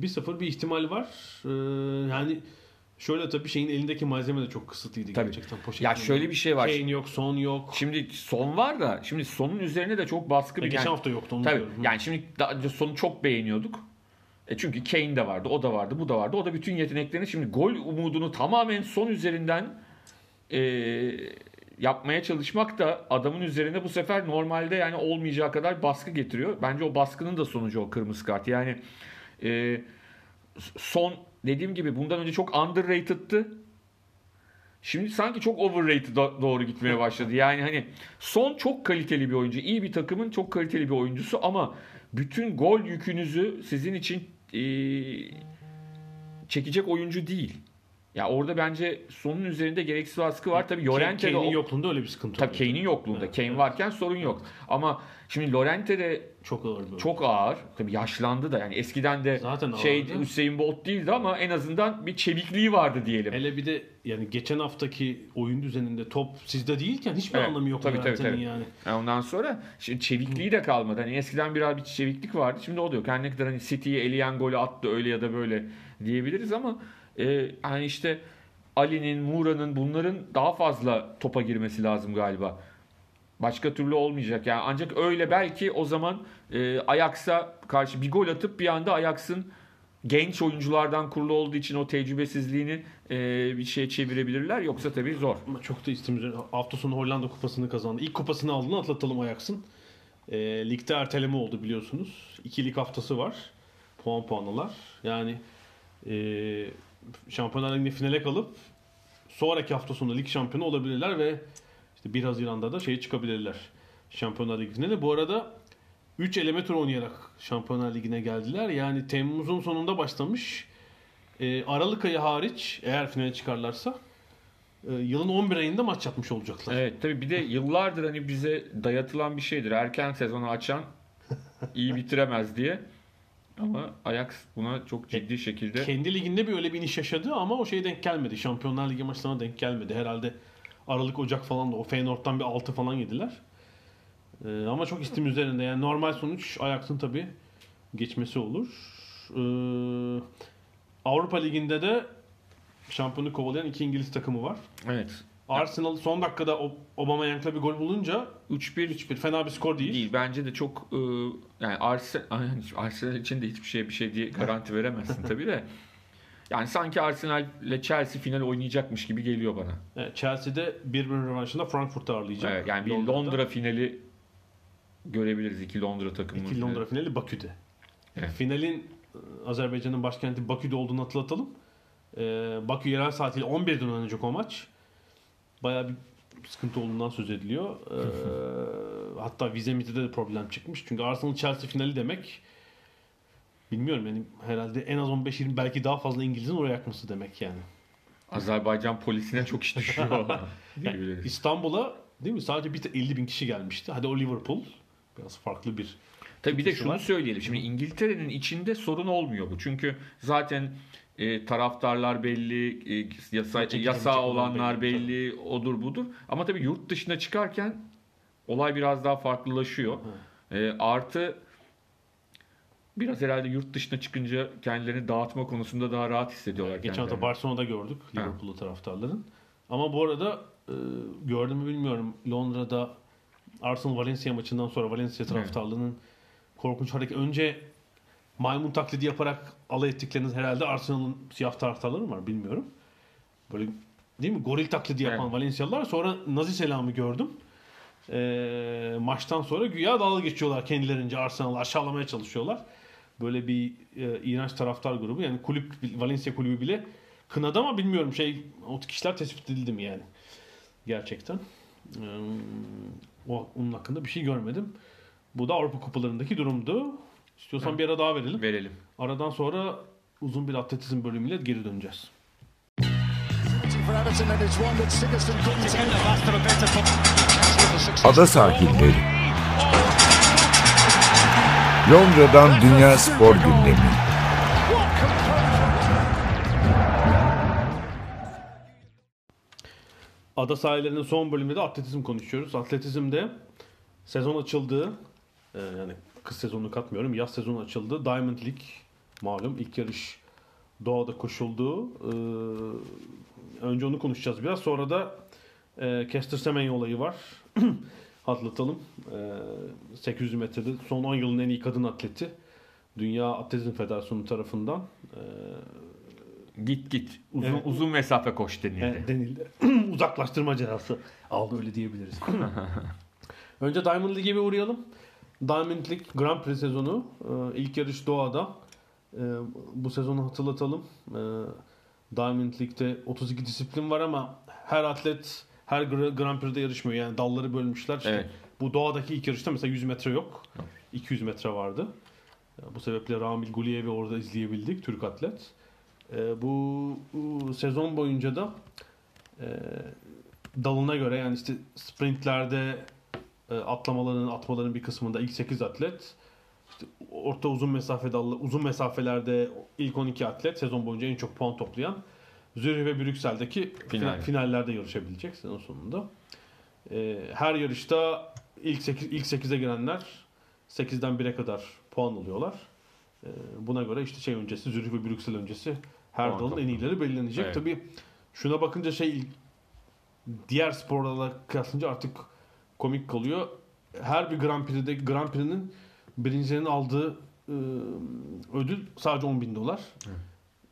1-0 bir ihtimal var. Ee, yani şöyle tabii şeyin elindeki malzeme de çok kısıtlıydı Tabii. gerçekten. Poşetin Ya şöyle bir şey var. Kane yok, Son yok. Şimdi son var da şimdi sonun üzerine de çok baskı bir geçen yani, hafta yoktu onu Tabii. diyorum. Yani şimdi daha sonu çok beğeniyorduk. E çünkü Kane de vardı, o da vardı, bu da vardı. O da bütün yeteneklerini şimdi gol umudunu tamamen son üzerinden e, yapmaya çalışmak da adamın üzerine bu sefer normalde yani olmayacağı kadar baskı getiriyor. Bence o baskının da sonucu o kırmızı kart. Yani e, son dediğim gibi bundan önce çok underrated'tı. Şimdi sanki çok overrated doğru gitmeye başladı. Yani hani son çok kaliteli bir oyuncu. iyi bir takımın çok kaliteli bir oyuncusu ama bütün gol yükünüzü sizin için e, çekecek oyuncu değil. Ya orada bence sonun üzerinde gereksiz baskı var. Tabii Llorente de Kane'in yokluğunda öyle bir sıkıntı Tabii. Kane'in yokluğunda. Evet, Kane evet. varken sorun yok. Ama şimdi Llorente de Çok ağır bir çok ağır. Tabii yaşlandı da yani eskiden de Zaten şey ağırdı. Hüseyin Bolt değildi ama en azından bir çevikliği vardı diyelim. Hele bir de yani geçen haftaki oyun düzeninde top sizde değilken hiçbir Evet, anlamı yok tabii, tabii, tabii. yani. Yani ondan sonra şimdi çevikliği de kalmadı. Hani eskiden biraz bir çeviklik vardı. Şimdi o da yok. Her ne kadar hani City'yi eleyen golü attı öyle ya da böyle diyebiliriz ama e, hani işte Ali'nin, Mura'nın bunların daha fazla topa girmesi lazım galiba. Başka türlü olmayacak. Yani ancak öyle belki o zaman e, Ajax'a karşı bir gol atıp bir anda Ajax'ın genç oyunculardan kurulu olduğu için o tecrübesizliğini e, bir şeye çevirebilirler. Yoksa tabii zor. Ama çok da istemiyoruz. Hafta sonu Hollanda kupasını kazandı. İlk kupasını aldığını atlatalım Ajax'ın. E, ligde erteleme oldu biliyorsunuz. İki lig haftası var. puan puanlılar. Yani e, Şampiyonlar Ligi'nde finale kalıp sonraki hafta sonu lig şampiyonu olabilirler ve işte 1 Haziran'da da şeye çıkabilirler. Şampiyonlar Ligi'ne de bu arada 3 eleme tur oynayarak Şampiyonlar Ligi'ne geldiler. Yani Temmuz'un sonunda başlamış. E, Aralık ayı hariç eğer finale çıkarlarsa e, yılın 11 ayında maç yapmış olacaklar. Evet tabii bir de yıllardır hani bize dayatılan bir şeydir. Erken sezonu açan iyi bitiremez diye. Ama Ajax buna çok ciddi şekilde Kendi liginde bir öyle bir iniş yaşadı ama o şeye denk gelmedi. Şampiyonlar Ligi maçlarına denk gelmedi. Herhalde Aralık Ocak falan da o Feyenoord'dan bir 6 falan yediler. Ee, ama çok istim üzerinde. Yani normal sonuç Ajax'ın tabii geçmesi olur. Ee, Avrupa Ligi'nde de şampiyonu kovalayan iki İngiliz takımı var. evet Arsenal son dakikada Ob- Aubameyang'la bir gol bulunca 3-1 3-1 fena bir skor değil. değil. Bence de çok e, yani Arsenal, Arsenal için de hiçbir şey bir şey diye garanti veremezsin tabii de. Yani sanki Arsenal ile Chelsea final oynayacakmış gibi geliyor bana. Evet, Chelsea'de birbirinin rövanşında Frankfurt'u ağırlayacak. Evet, yani bir Londra'da. Londra finali görebiliriz iki Londra takımı. İki Londra finali Bakü'de. Evet. Finalin e, Azerbaycan'ın başkenti Bakü'de olduğunu hatırlatalım. Ee, Bakü yerel saatiyle 11'den oynanacak o maç. Bayağı bir sıkıntı olduğundan söz ediliyor. Ee, hatta vize mitede de problem çıkmış. Çünkü Arsenal Chelsea finali demek bilmiyorum yani herhalde en az 15-20 belki daha fazla İngiliz'in oraya yakması demek yani. Azerbaycan polisine çok iş düşüyor. diyebiliriz. İstanbul'a değil mi sadece bir 50 bin kişi gelmişti. Hadi o Liverpool biraz farklı bir Tabii bir de şunu var. söyleyelim. Şimdi İngiltere'nin içinde sorun olmuyor bu. Çünkü zaten e, taraftarlar belli, e, yasa, Çekilen yasağı olanlar belli, belli, odur budur. Ama tabii yurt dışına çıkarken olay biraz daha farklılaşıyor. E, artı biraz herhalde yurt dışına çıkınca kendilerini dağıtma konusunda daha rahat hissediyorlar Geçen hafta. Barcelona'da gördük Liverpool'lu taraftarların. Ama bu arada e, gördüm mü bilmiyorum Londra'da Arsenal Valencia maçından sonra Valencia taraftarlarının korkunç hareket. Önce maymun taklidi yaparak alay ettikleriniz herhalde Arsenal'ın siyah taraftarları var bilmiyorum. Böyle değil mi? Goril taklidi yapan Evet. Valencialılar. Sonra Nazi selamı gördüm. E, maçtan sonra güya dalga geçiyorlar kendilerince Arsenal'ı aşağılamaya çalışıyorlar. Böyle bir e, iğrenç taraftar grubu. Yani kulüp Valencia kulübü bile kınadı ama bilmiyorum şey o kişiler tespit edildi mi yani. Gerçekten. Ee, o, onun hakkında bir şey görmedim. Bu da Avrupa kupalarındaki durumdu. İstiyorsan bir ara daha verelim. Verelim. Aradan sonra uzun bir atletizm bölümüyle geri döneceğiz. Ada sahilleri. Londra'dan Dünya Spor Gündemi. Ada sahillerinin son bölümünde de atletizm konuşuyoruz. Atletizmde sezon açıldı. Ee, yani kış sezonunu katmıyorum. Yaz sezonu açıldı. Diamond League malum ilk yarış doğada koşuldu. Ee, önce onu konuşacağız biraz. Sonra da e, Kester Semenya olayı var. Hatırlatalım. Ee, 800 metrede son 10 yılın en iyi kadın atleti. Dünya Atletizm Federasyonu tarafından e, Git git. Uzun, Evet. uzun mesafe koş denildi. Evet, denildi. Uzaklaştırma cezası aldı öyle diyebiliriz. Önce Diamond League'e bir uğrayalım. Diamond League Grand Prix sezonu. Ee, ilk yarış Doğa'da. Ee, bu sezonu hatırlatalım. Ee, Diamond League'de 32 disiplin var ama her atlet her Gra- Grand Prix'de yarışmıyor. Yani dalları bölmüşler. İşte Evet. Bu Doğa'daki ilk yarışta mesela 100 metre yok. 200 metre vardı. Bu sebeple Ramil Guliyev'i orada izleyebildik. Türk atlet. Bu, sezon boyunca da e, dalına göre yani işte sprintlerde e, atlamaların, atmaların bir kısmında ilk 8 atlet, işte orta uzun mesafe dallı, uzun mesafelerde ilk 12 atlet sezon boyunca en çok puan toplayan Zürih ve Brüksel'deki Final. final- finallerde yarışabilecek sezon sonunda. E, her yarışta ilk 8 ilk 8'e girenler 8'den 1'e kadar puan alıyorlar. E, buna göre işte şey öncesi Zürih ve Brüksel öncesi her dalın en iyileri belirlenecek. Evet. Tabii şuna bakınca şey diğer sporlarla kıyaslayınca artık komik kalıyor. Her bir Grand Prix'de Grand Prix'nin birincilerin aldığı e, ödül sadece 10 bin dolar.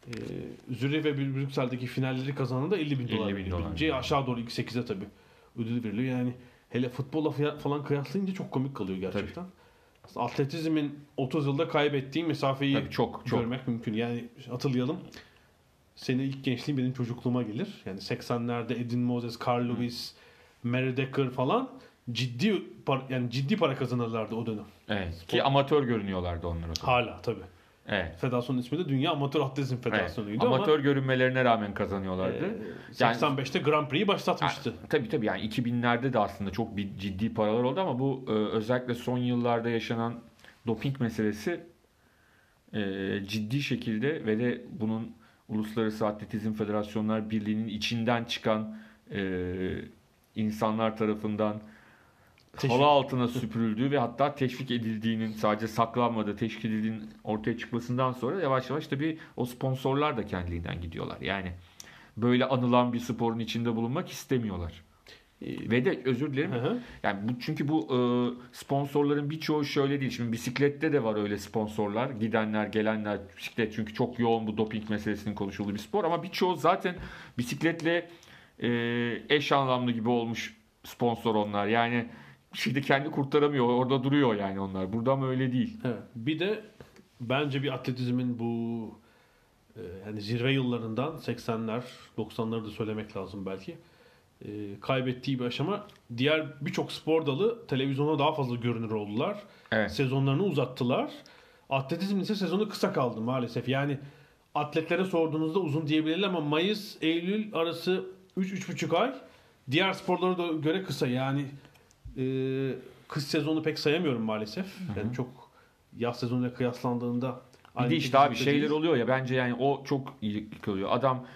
E, Zürih ve Brüksel'deki finalleri kazanan da 50 bin 50 dolar. bin dolar. birinciye. aşağı doğru ilk 8'e tabii ödül veriliyor. Yani hele futbolla falan kıyaslayınca çok komik kalıyor gerçekten. atletizmin 30 yılda kaybettiği mesafeyi Tabii çok, çok. görmek mümkün. Yani hatırlayalım. Senin ilk gençliğin benim çocukluğuma gelir. Yani 80'lerde Edin Moses, Carl Lewis, Mary Decker falan ciddi par- yani ciddi para kazanırlardı o dönem. Evet. Ki amatör görünüyorlardı onlar o zaman. Hala tabii. Evet. Federasyonun ismi de Dünya Amatör Atletizm evet. Federasyonu'ydu Amatör ama görünmelerine rağmen kazanıyorlardı. e, Yani- 85'te Grand Prix'yi başlatmıştı. Tabii tabii yani 2000'lerde de aslında çok bir ciddi paralar oldu ama bu e, özellikle son yıllarda yaşanan doping meselesi e, ciddi şekilde ve de bunun Uluslararası Atletizm Federasyonlar Birliği'nin içinden çıkan e, insanlar tarafından. Halı altına süpürüldüğü ve hatta teşvik edildiğinin sadece saklanmadığı, teşvik edildiğinin ortaya çıkmasından sonra yavaş yavaş tabii o sponsorlar da kendiliğinden gidiyorlar. Yani böyle anılan bir sporun içinde bulunmak istemiyorlar. E, Ve de özür dilerim. hı hı. Yani bu çünkü bu e, sponsorların birçoğu şöyle değil. Şimdi bisiklette de var öyle sponsorlar. Gidenler, gelenler bisiklet çünkü çok yoğun bu doping meselesinin konuşulduğu bir spor ama birçoğu zaten bisikletle e, eş anlamlı gibi olmuş sponsor onlar. Yani şimdi kendi kurtaramıyor. Orada duruyor yani onlar. Burada ama öyle değil. Evet. Bir de bence bir atletizmin bu e, yani zirve yıllarından 80'ler 90'ları da söylemek lazım belki. e, kaybettiği bir aşama. Diğer birçok spor dalı televizyona daha fazla görünür oldular. Evet. Sezonlarını uzattılar. Atletizm ise sezonu kısa kaldı maalesef. Yani atletlere sorduğunuzda uzun diyebilirler ama Mayıs Eylül arası 3-3,5 ay. Diğer sporlara da göre kısa. Yani e, kış sezonu pek sayamıyorum maalesef. Yani çok yaz sezonuyla kıyaslandığında Bir de işte abi şeyler değil. oluyor ya bence yani o çok iyi kalıyor. Adam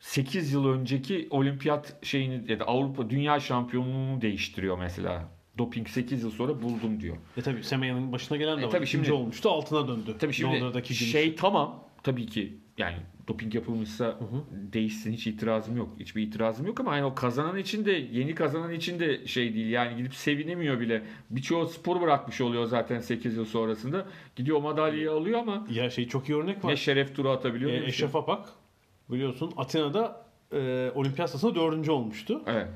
8 yıl önceki olimpiyat şeyini ya da Avrupa dünya şampiyonluğunu değiştiriyor mesela. Doping 8 yıl sonra buldum diyor. E tabi Semeya'nın başına gelen de E var. tabii şimdi- olmuştu altına döndü. Tabii şimdi Londra'daki gümüş. şey tamam tabii ki yani doping yapılmışsa değişsin hiç itirazım yok. Hiçbir itirazım yok ama yani o kazanan için de yeni kazanan için de şey değil. Yani gidip sevinemiyor bile. Birçoğu spor bırakmış oluyor zaten 8 yıl sonrasında. Gidiyor madalyayı alıyor ama Ya şey çok iyi örnek var. ne şeref turu atabiliyor. E, şey. Eşref Apak biliyorsun Atina'da e, olimpiyat sırasında dördüncü olmuştu. Evet.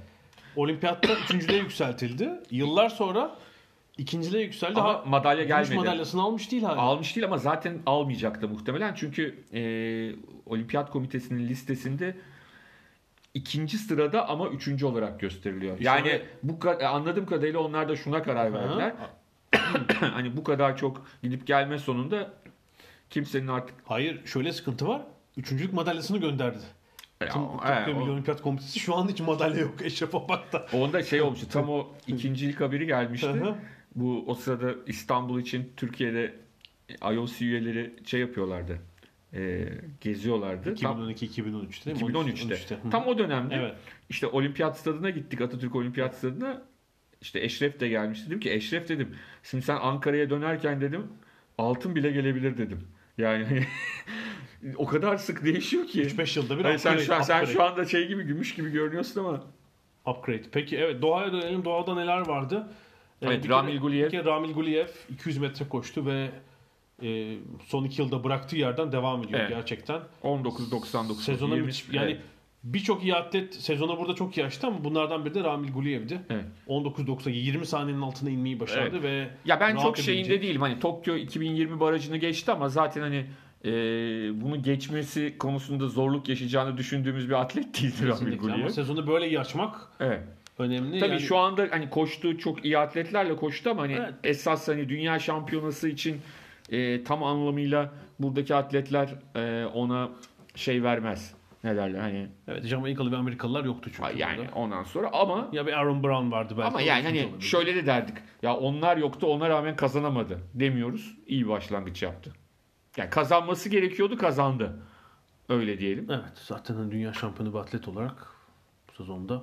Olimpiyatta üçüncülüğe yükseltildi. Yıllar sonra ikinciliğe yükseldi. Ama Ha, madalya gelmedi. madalyasını almış değil hala. Almış değil ama zaten almayacaktı muhtemelen. Çünkü e, Olimpiyat Komitesi'nin listesinde ikinci sırada ama üçüncü olarak gösteriliyor. İşte Yani bu ka- anladığım kadarıyla onlar da şuna karar verdiler. hani bu kadar çok gidip gelme sonunda kimsenin artık Hayır şöyle sıkıntı var. Üçüncülük madalyasını gönderdi. Ya, Tüm Türkiye Milli Olimpiyat Komitesi şu an hiç madalya yok Eşref Apak'ta. onda şey olmuştu. Tam o ikincilik haberi gelmişti. Bu o sırada İstanbul için Türkiye'de IOC üyeleri şey yapıyorlardı. E, geziyorlardı. Tam- 2012-2013'te değil mi? 2013'te. Hı. Tam o dönemde Evet. işte olimpiyat stadına gittik. Atatürk olimpiyat stadına. İşte Eşref de gelmişti. Dedim ki Eşref dedim. Şimdi sen Ankara'ya dönerken dedim altın bile gelebilir dedim. Yani o kadar sık değişiyor ki. 3-5 yılda bir sen, upgrade, şu an, sen upgrade. şu anda şey gibi gümüş gibi görünüyorsun ama Upgrade. Peki evet doğaya dönelim. Doğada neler vardı? Evet, Ramil Guliyev. kere Ramil Guliyev 200 metre koştu ve e, son iki yılda bıraktığı yerden devam ediyor Evet. gerçekten. 19.99 Sezona 20, müthiş. Yani evet. birçok iyi atlet sezona burada çok iyi açtı ama bunlardan biri de Ramil Guliyev'di. Evet. 19.90 20 saniyenin altına inmeyi başardı ve Ya ben çok şeyinde edebilecek- değilim. Hani Tokyo 2020 barajını geçti ama zaten hani e, bunu geçmesi konusunda zorluk yaşayacağını düşündüğümüz bir atlet değildir Ramil Kesinlikle ama Guliyev. sezonu böyle iyi açmak Evet. Önemli. Tabii Yani şu anda hani koştuğu çok iyi atletlerle koştu ama hani Evet. esas hani dünya şampiyonası için e, tam anlamıyla buradaki atletler e, ona şey vermez. Ne derler hani Evet, Jamaikalı ve Amerikalılar yoktu çünkü. yani burada. ondan sonra ama Ya bir Aaron Brown vardı belki. ama yani hani olabilir. şöyle de derdik. Ya onlar yoktu ona rağmen kazanamadı demiyoruz. İyi başlangıç yaptı. Yani kazanması gerekiyordu kazandı. Öyle diyelim. Evet zaten hani dünya şampiyonu bir atlet olarak bu sezonda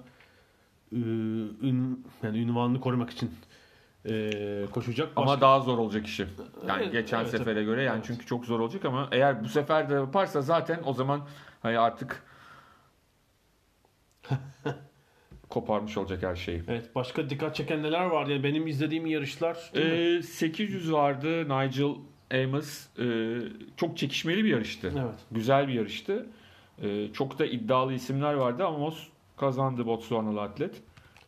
ün, yani ünvanını korumak için e, koşacak. Ama Başka- daha zor olacak işi. Yani Evet, geçen evet, sefere tabii. göre yani Evet. çünkü çok zor olacak ama eğer bu sefer de yaparsa zaten o zaman hani artık koparmış olacak her şeyi. Evet başka dikkat çeken neler vardı? Yani benim izlediğim yarışlar? Ee, 800 vardı Nigel Amos. Ee, çok çekişmeli bir yarıştı. Evet. Güzel bir yarıştı. Ee, çok da iddialı isimler vardı ama kazandı Botswanalı atlet.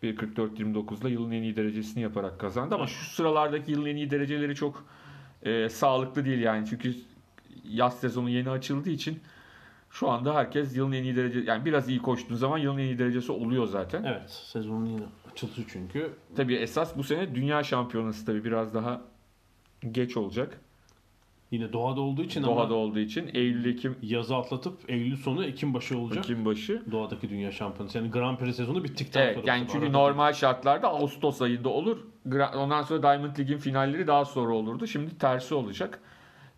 1.44-29'la yılın en iyi derecesini yaparak kazandı ama şu sıralardaki yılın en iyi dereceleri çok e, sağlıklı değil yani çünkü yaz sezonu yeni açıldığı için şu anda herkes yılın en iyi derece yani biraz iyi koştuğun zaman yılın en iyi derecesi oluyor zaten. Evet sezonun yine açılışı çünkü. Tabii esas bu sene dünya şampiyonası tabii biraz daha geç olacak. Yine doğada olduğu için Doğada ama olduğu için Eylül Ekim yazı atlatıp Eylül sonu Ekim başı olacak. Ekim başı. Doğadaki dünya şampiyonası. Yani Grand Prix sezonu bittikten Evet sonra. yani çünkü arada normal şartlarda Ağustos ayında olur. Ondan sonra Diamond League'in finalleri daha sonra olurdu. Şimdi tersi olacak.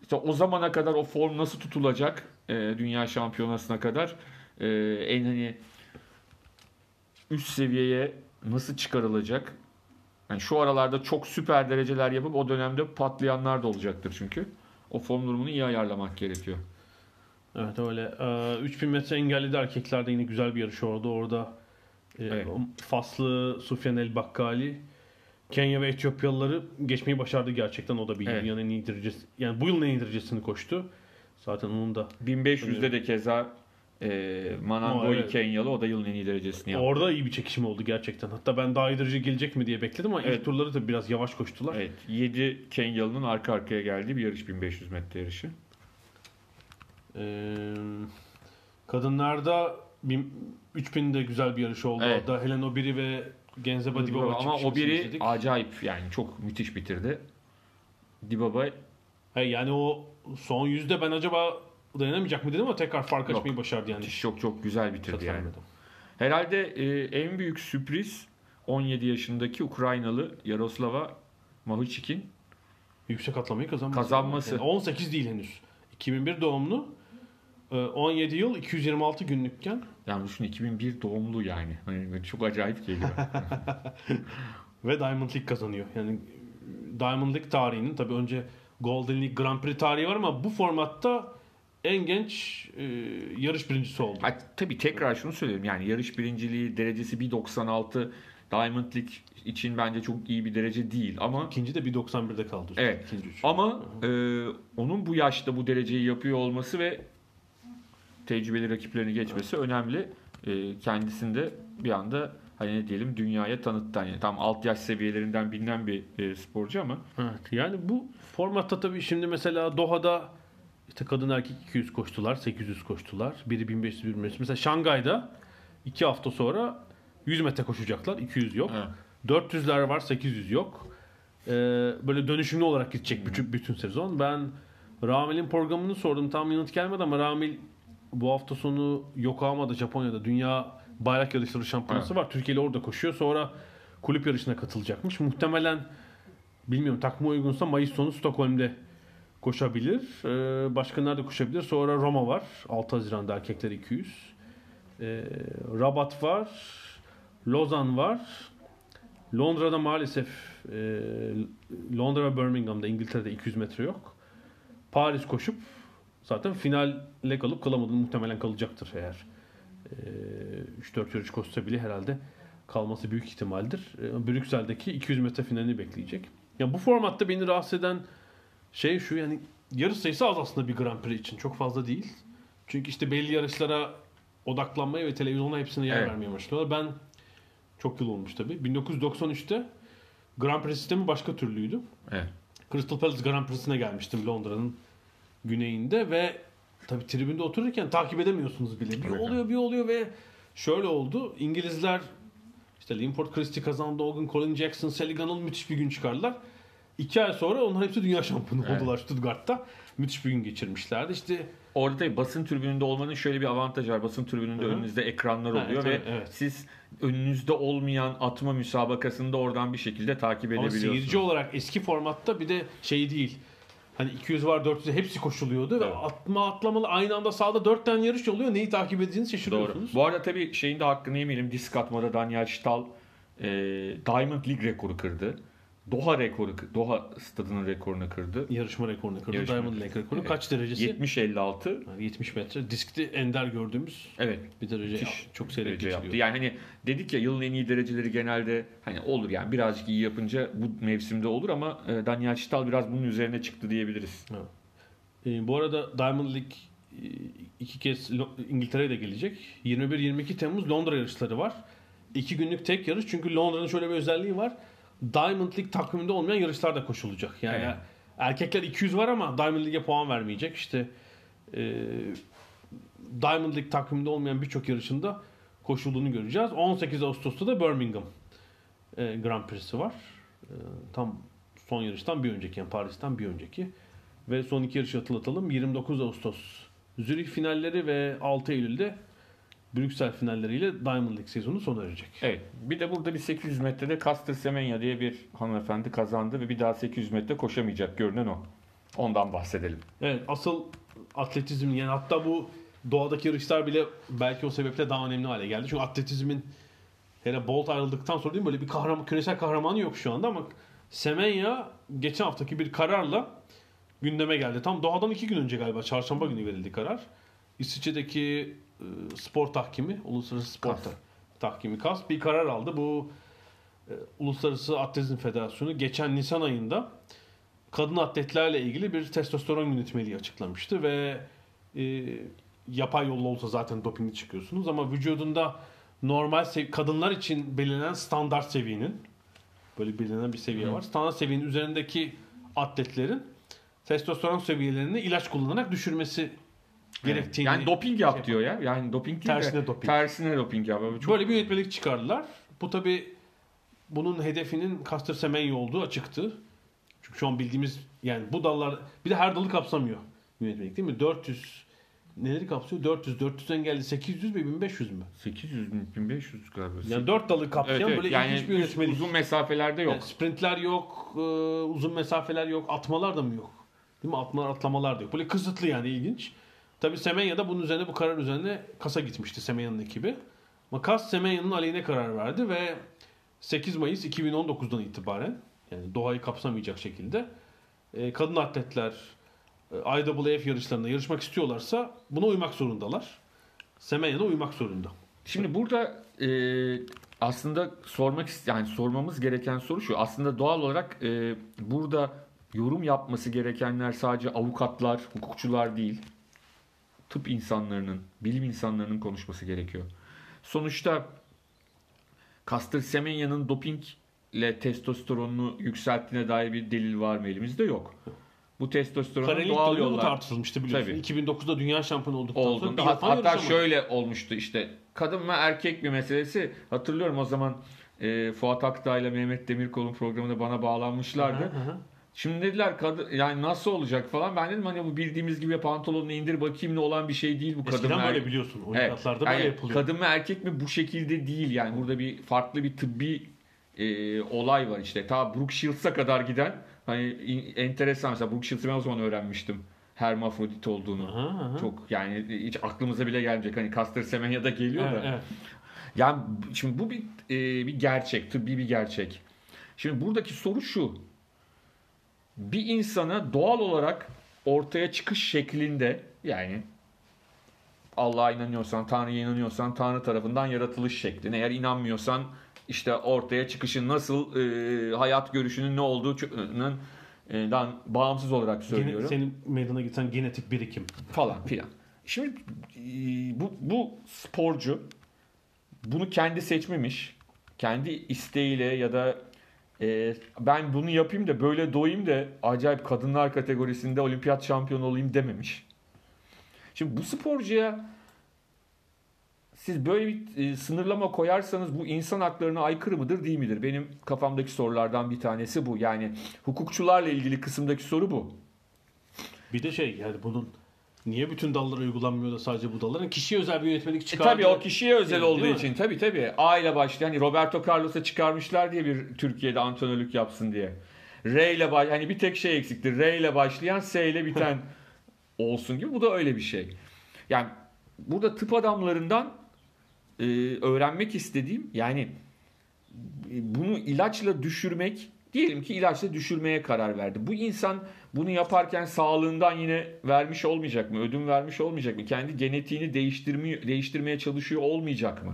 İşte o zamana kadar o form nasıl tutulacak e, dünya şampiyonasına kadar e, en hani üst seviyeye nasıl çıkarılacak? Yani şu aralarda çok süper dereceler yapıp o dönemde patlayanlar da olacaktır çünkü. O form durumunu iyi ayarlamak gerekiyor. Evet öyle. Ee, 3000 metre engelli de erkeklerde yine güzel bir yarış oldu. Orada e, Evet. Faslı Sufyan El Bakkali Kenya ve Etiyopyalıları geçmeyi başardı gerçekten. O da bir Evet. dünyanın en iyi derecesi. Yani bu yılın en iyi derecesini koştu. Zaten onun da 1500'de de keza e, Ama evet. Kenyalı o da yılın en iyi derecesini yaptı. orada iyi bir çekişim oldu gerçekten. Hatta ben daha iyi derece gelecek mi diye bekledim ama Evet. ilk turları da biraz yavaş koştular. Evet 7 Kenyalı'nın arka arkaya geldiği bir yarış 1500 metre yarışı. Ee, kadınlarda bin- 3000 de güzel bir yarış oldu. Evet. Orada Helen Obiri ve Genzeba Dibaba Ama o çekişmesini biri izledik. acayip yani çok müthiş bitirdi. Dibaba He, yani o son yüzde ben acaba dayanamayacak mı dedim ama tekrar fark Yok. açmayı başardı yani. çok çok güzel bitirdi yani. Katılamadım. Herhalde e, en büyük sürpriz 17 yaşındaki Ukraynalı Yaroslava Mahuchik'in Yüksek atlamayı kazanması. Kazanması. Yani 18 değil henüz. 2001 doğumlu. e, 17 yıl 226 günlükken yani düşün 2001 doğumlu yani. Böyle çok acayip geliyor. ve Diamond League kazanıyor. Yani Diamond League tarihinin tabii önce Golden League Grand Prix tarihi var ama bu formatta en genç e, yarış birincisi oldu. ha, tabii tekrar şunu söyleyeyim yani yarış birinciliği derecesi 1.96 Diamond League için bence çok iyi bir derece değil ama İkinci de 1.91'de kaldı. Evet. İkinci üç. Ama e, onun bu yaşta bu dereceyi yapıyor olması ve tecrübeli rakiplerini geçmesi önemli. E, kendisinde bir anda hani ne diyelim dünyaya tanıttı. Yani tam alt yaş seviyelerinden bilinen bir e, sporcu ama Evet, yani bu formatta tabii şimdi mesela Doha'da işte kadın erkek 200 koştular, 800 koştular. Biri 1500, biri 1500. Mesela Şangay'da 2 hafta sonra 100 metre koşacaklar, 200 yok. Evet. 400'ler var, 800 yok. Ee, böyle dönüşümlü olarak gidecek bütün, bütün sezon. Ben Ramil'in programını sordum. Tam yanıt gelmedi ama Ramil bu hafta sonu Yokohama'da Japonya'da Dünya Bayrak Yarışları Şampiyonası var. Türkiye'li orada koşuyor. Sonra kulüp yarışına katılacakmış. Muhtemelen bilmiyorum takma uygunsa Mayıs sonu Stockholm'de koşabilir. Ee, başka nerede koşabilir? Sonra Roma var. 6 Haziran'da erkekler 200. Ee, Rabat var. Lozan var. Londra'da maalesef e, Londra Birmingham'da İngiltere'de 200 metre yok. Paris koşup zaten finale kalıp kalamadığını muhtemelen kalacaktır eğer. E, 3-4 yarış koşsa bile herhalde kalması büyük ihtimaldir. E, Brüksel'deki 200 metre finalini bekleyecek. Ya bu formatta beni rahatsız eden şey şu yani yarış sayısı az aslında bir Grand Prix için. Çok fazla değil. Çünkü işte belli yarışlara odaklanmaya ve televizyona hepsine yer Evet. vermeye başlıyorlar. Ben çok yıl olmuş tabii. 1993'te Grand Prix sistemi başka türlüydü. evet. Crystal Palace Grand Prix'sine gelmiştim Londra'nın güneyinde ve tabii tribünde otururken takip edemiyorsunuz bile. Bir oluyor bir oluyor ve şöyle oldu. İngilizler işte Linford Christie kazandı, Olgun Colin Jackson, Sally Gunnell müthiş bir gün çıkardılar. İki ay sonra onlar hepsi dünya şampiyonu Evet. oldular Stuttgart'ta. Müthiş bir gün geçirmişlerdi. İşte Orada tabii basın tribününde olmanın şöyle bir avantajı var. Basın tribününde Hı hı. önünüzde ekranlar oluyor tabii, ve evet. siz önünüzde olmayan atma müsabakasını da oradan bir şekilde takip ama edebiliyorsunuz. seyirci olarak eski formatta bir de şey değil. Hani 200 var 400 hepsi koşuluyordu ve Evet. atma atlamalı aynı anda sahada 4 tane yarış oluyor. Neyi takip edeceğinizi Doğru. şaşırıyorsunuz. Bu arada tabii şeyin de hakkını yemeyelim. Disk atmada Daniel Stahl e, Diamond League rekoru kırdı. Doha rekoru, Doha stadının rekorunu kırdı. Yarışma rekorunu kırdı. Yarışma. Diamond League rekoru. Evet. Kaç derecesi? 70-56. Yani 70 metre. Diskte ender gördüğümüz Evet. bir derece. Müthiş Çok seyrek derece geçiliyor. yaptı. Yani hani dedik ya yılın en iyi dereceleri genelde hani olur yani birazcık iyi yapınca bu mevsimde olur ama e, Daniel Stahl biraz bunun üzerine çıktı diyebiliriz. Ee, bu arada Diamond League e, iki kez İngiltere'ye de gelecek. 21-22 Temmuz Londra yarışları var. iki günlük tek yarış. Çünkü Londra'nın şöyle bir özelliği var. Diamond League takviminde olmayan yarışlar da koşulacak. Yani Evet. erkekler 200 var ama Diamond League'e puan vermeyecek. İşte e, Diamond League takviminde olmayan birçok yarışında koşulduğunu göreceğiz. 18 Ağustos'ta da Birmingham e, Grand Prix'si var. E, tam son yarıştan bir önceki yani Paris'ten bir önceki. Ve son iki yarışı hatırlatalım. 29 Ağustos Zürih finalleri ve 6 Eylül'de Brüksel finalleriyle Diamond League sezonu sona erecek. Evet. Bir de burada bir 800 metrede Caster Semenya diye bir hanımefendi kazandı ve bir daha 800 metre koşamayacak görünen o. Ondan bahsedelim. Evet asıl atletizm yani hatta bu doğadaki yarışlar bile belki o sebeple daha önemli hale geldi. Çünkü atletizmin hele Bolt ayrıldıktan sonra değil mi böyle bir kahraman, küresel kahramanı yok şu anda ama Semenya geçen haftaki bir kararla gündeme geldi. Tam doğadan iki gün önce galiba çarşamba günü verildi karar. İsviçre'deki spor tahkimi, uluslararası spor KAS. ta- tahkimi KAS bir karar aldı. Bu e, Uluslararası Atletizm Federasyonu geçen Nisan ayında kadın atletlerle ilgili bir testosteron yönetmeliği açıklamıştı ve e, yapay yolla olsa zaten dopingli çıkıyorsunuz ama vücudunda normal sev- kadınlar için belirlenen standart seviyenin böyle belirlenen bir seviye var. Standart seviyenin üzerindeki atletlerin testosteron seviyelerini ilaç kullanarak düşürmesi gerektiğini Yani doping yap şey diyor ya. Yani doping değil de Tersine doping. Tersine doping yap. Çok Böyle bir yönetmelik çıkardılar. Bu tabi bunun hedefinin Caster Semenya olduğu açıktı. Çünkü şu an bildiğimiz yani bu dallar bir de her dalı kapsamıyor yönetmelik değil mi? 400 neleri kapsıyor? 400, 400 engelli 800 ve 1500 mü? 800 mü 1500 galiba. Yani 4 dalı kapsayan evet, evet. böyle yani ilginç bir yönetmelik. uzun mesafelerde yok. Yani sprintler yok, e, uzun mesafeler yok, atmalar da mı yok? Değil mi? Atmalar, atlamalar da yok. Böyle kısıtlı yani ilginç. Tabii Semenya da bunun üzerine bu karar üzerine kasa gitmişti Semenya'nın ekibi. Ama KAS Semenya'nın aleyhine karar verdi ve 8 Mayıs 2019'dan itibaren yani doğayı kapsamayacak şekilde e, kadın atletler e, IAAF yarışlarında yarışmak istiyorlarsa buna uymak zorundalar. Semenya da uymak zorunda. Şimdi burada e, aslında sormak yani sormamız gereken soru şu. Aslında doğal olarak e, burada yorum yapması gerekenler sadece avukatlar, hukukçular değil. Tıp insanlarının, bilim insanlarının konuşması gerekiyor. Sonuçta Caster Semenya'nın dopingle testosteronunu yükselttiğine dair bir delil var mı elimizde? Yok. Bu testosteron Karelik doğal yollar tartışılmıştı biliyorsun. Tabii. 2009'da dünya şampiyonu olduktan sonra olduğunda bir hat- hatta yarışamadı. şöyle olmuştu işte kadın ve erkek bir meselesi hatırlıyorum o zaman e, Fuat Aktağ ile Mehmet Demirkol'un programında bana bağlanmışlardı. Hı hı. Şimdi dediler kadın yani nasıl olacak falan. Ben dedim hani bu bildiğimiz gibi pantolonunu indir bakayım ne olan bir şey değil bu kadın Eskiden böyle erkek. biliyorsun. Evet. Olimpiyatlarda Yani böyle yapılıyor. kadın ve erkek mi bu şekilde değil yani burada bir farklı bir tıbbi e, olay var işte. Ta Brooke Shields'a kadar giden hani enteresan mesela Brooke Shields'ı ben o zaman öğrenmiştim. Hermafrodit olduğunu. Aha, aha. Çok yani hiç aklımıza bile gelmeyecek. Hani Caster Semenya'da geliyor Evet, da. evet. Yani şimdi bu bir e, bir gerçek, tıbbi bir gerçek. Şimdi buradaki soru şu. Bir insana doğal olarak ortaya çıkış şeklinde yani Allah'a inanıyorsan, Tanrı'ya inanıyorsan Tanrı tarafından yaratılış şeklini. Eğer inanmıyorsan işte ortaya çıkışın nasıl e, hayat görüşünün ne olduğunun e, dan bağımsız olarak Gene- söylüyorum senin meydana getiren genetik birikim. falan filan. Şimdi e, bu, bu sporcu bunu kendi seçmemiş. Kendi isteğiyle ya da e, ben bunu yapayım da böyle doyayım da acayip kadınlar kategorisinde olimpiyat şampiyonu olayım dememiş. Şimdi bu sporcuya siz böyle bir e, sınırlama koyarsanız bu insan haklarına aykırı mıdır değil midir? Benim kafamdaki sorulardan bir tanesi bu. Yani hukukçularla ilgili kısımdaki soru bu. Bir de şey yani bunun niye bütün dallara uygulanmıyor da sadece bu dalların kişiye özel bir yönetmelik E çıkardı. tabii o kişiye özel Değil olduğu mi? için tabii tabii. A ile başlayan hani Roberto Carlos'a çıkarmışlar diye bir Türkiye'de antrenörlük yapsın diye. R ile baş hani bir tek şey eksikti. R ile başlayan S ile biten olsun gibi. Bu da öyle bir şey. Yani burada tıp adamlarından e, öğrenmek istediğim yani e, bunu ilaçla düşürmek diyelim ki ilaçla düşürmeye karar verdi. Bu insan bunu yaparken sağlığından yine vermiş olmayacak mı? Ödün vermiş olmayacak mı? Kendi genetiğini değiştirmeye, değiştirmeye çalışıyor olmayacak mı?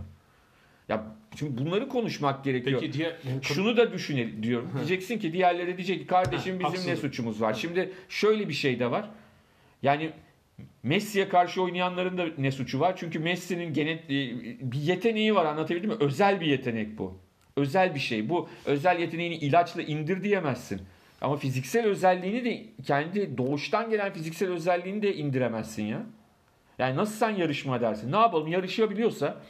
Ya şimdi bunları konuşmak gerekiyor. Peki yani Şunu da düşün diyorum. Diyeceksin ki diğerleri diyecek ki kardeşim bizim ne suçumuz var? Şimdi şöyle bir şey de var. Yani Messi'ye karşı oynayanların da ne suçu var? Çünkü Messi'nin gene e, bir yeteneği var anlatabildim mi? Özel bir yetenek bu. Özel bir şey. Bu özel yeteneğini ilaçla indir diyemezsin. Ama fiziksel özelliğini de kendi doğuştan gelen fiziksel özelliğini de indiremezsin ya. Yani nasıl sen yarışma dersin? Ne yapalım? Yarışabiliyorsa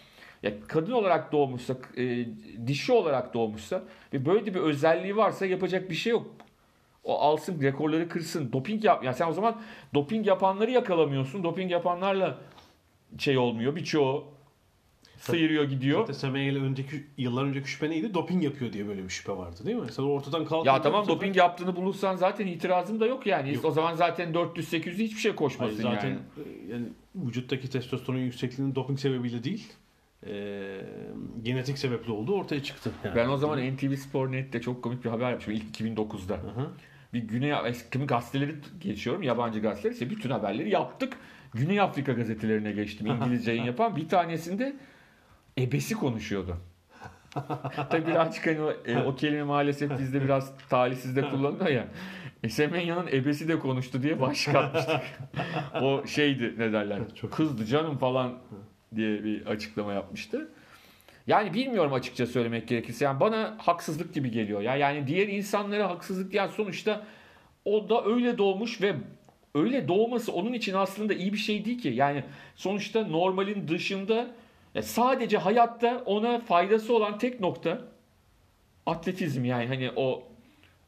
ya kadın olarak doğmuşsa, e, dişi olarak doğmuşsa ve böyle bir özelliği varsa yapacak bir şey yok. O alsın, rekorları kırsın. Doping yap. Yani sen o zaman doping yapanları yakalamıyorsun. Doping yapanlarla şey olmuyor. Birçoğu sıyırıyor gidiyor. Zaten Semenye'yle önceki yıllar önceki şüphe neydi? Doping yapıyor diye böyle bir şüphe vardı değil mi? Sen ortadan kalktı. Ya tamam doping yaptığını bulursan zaten itirazım da yok yani. Yok. O zaman zaten 400-800 hiçbir şey koşmasın Hayır, zaten yani. e, yani vücuttaki testosteron yüksekliğinin doping sebebiyle değil, e, genetik sebepli olduğu ortaya çıktı. Yani. Ben o zaman NTV Spor Net'te çok komik bir haber yapmışım ilk 2009'da. Hı hı. Bir Güney eski gazeteleri geçiyorum yabancı gazeteler ise bütün haberleri yaptık. Güney Afrika gazetelerine geçtim İngilizce yayın yapan. Bir tanesinde ebesi konuşuyordu. Tabii birazcık hani o, e, o kelime maalesef bizde biraz talihsizde kullanılıyor ya. E, Semenya'nın ebesi de konuştu diye başlık atmıştık. o şeydi ne derler. Çok- Kızdı canım falan diye bir açıklama yapmıştı. Yani bilmiyorum açıkça söylemek gerekirse. Yani bana haksızlık gibi geliyor. Ya yani diğer insanlara haksızlık yani sonuçta o da öyle doğmuş ve öyle doğması onun için aslında iyi bir şey değil ki. Yani sonuçta normalin dışında ya sadece hayatta ona faydası olan tek nokta atletizm yani hani o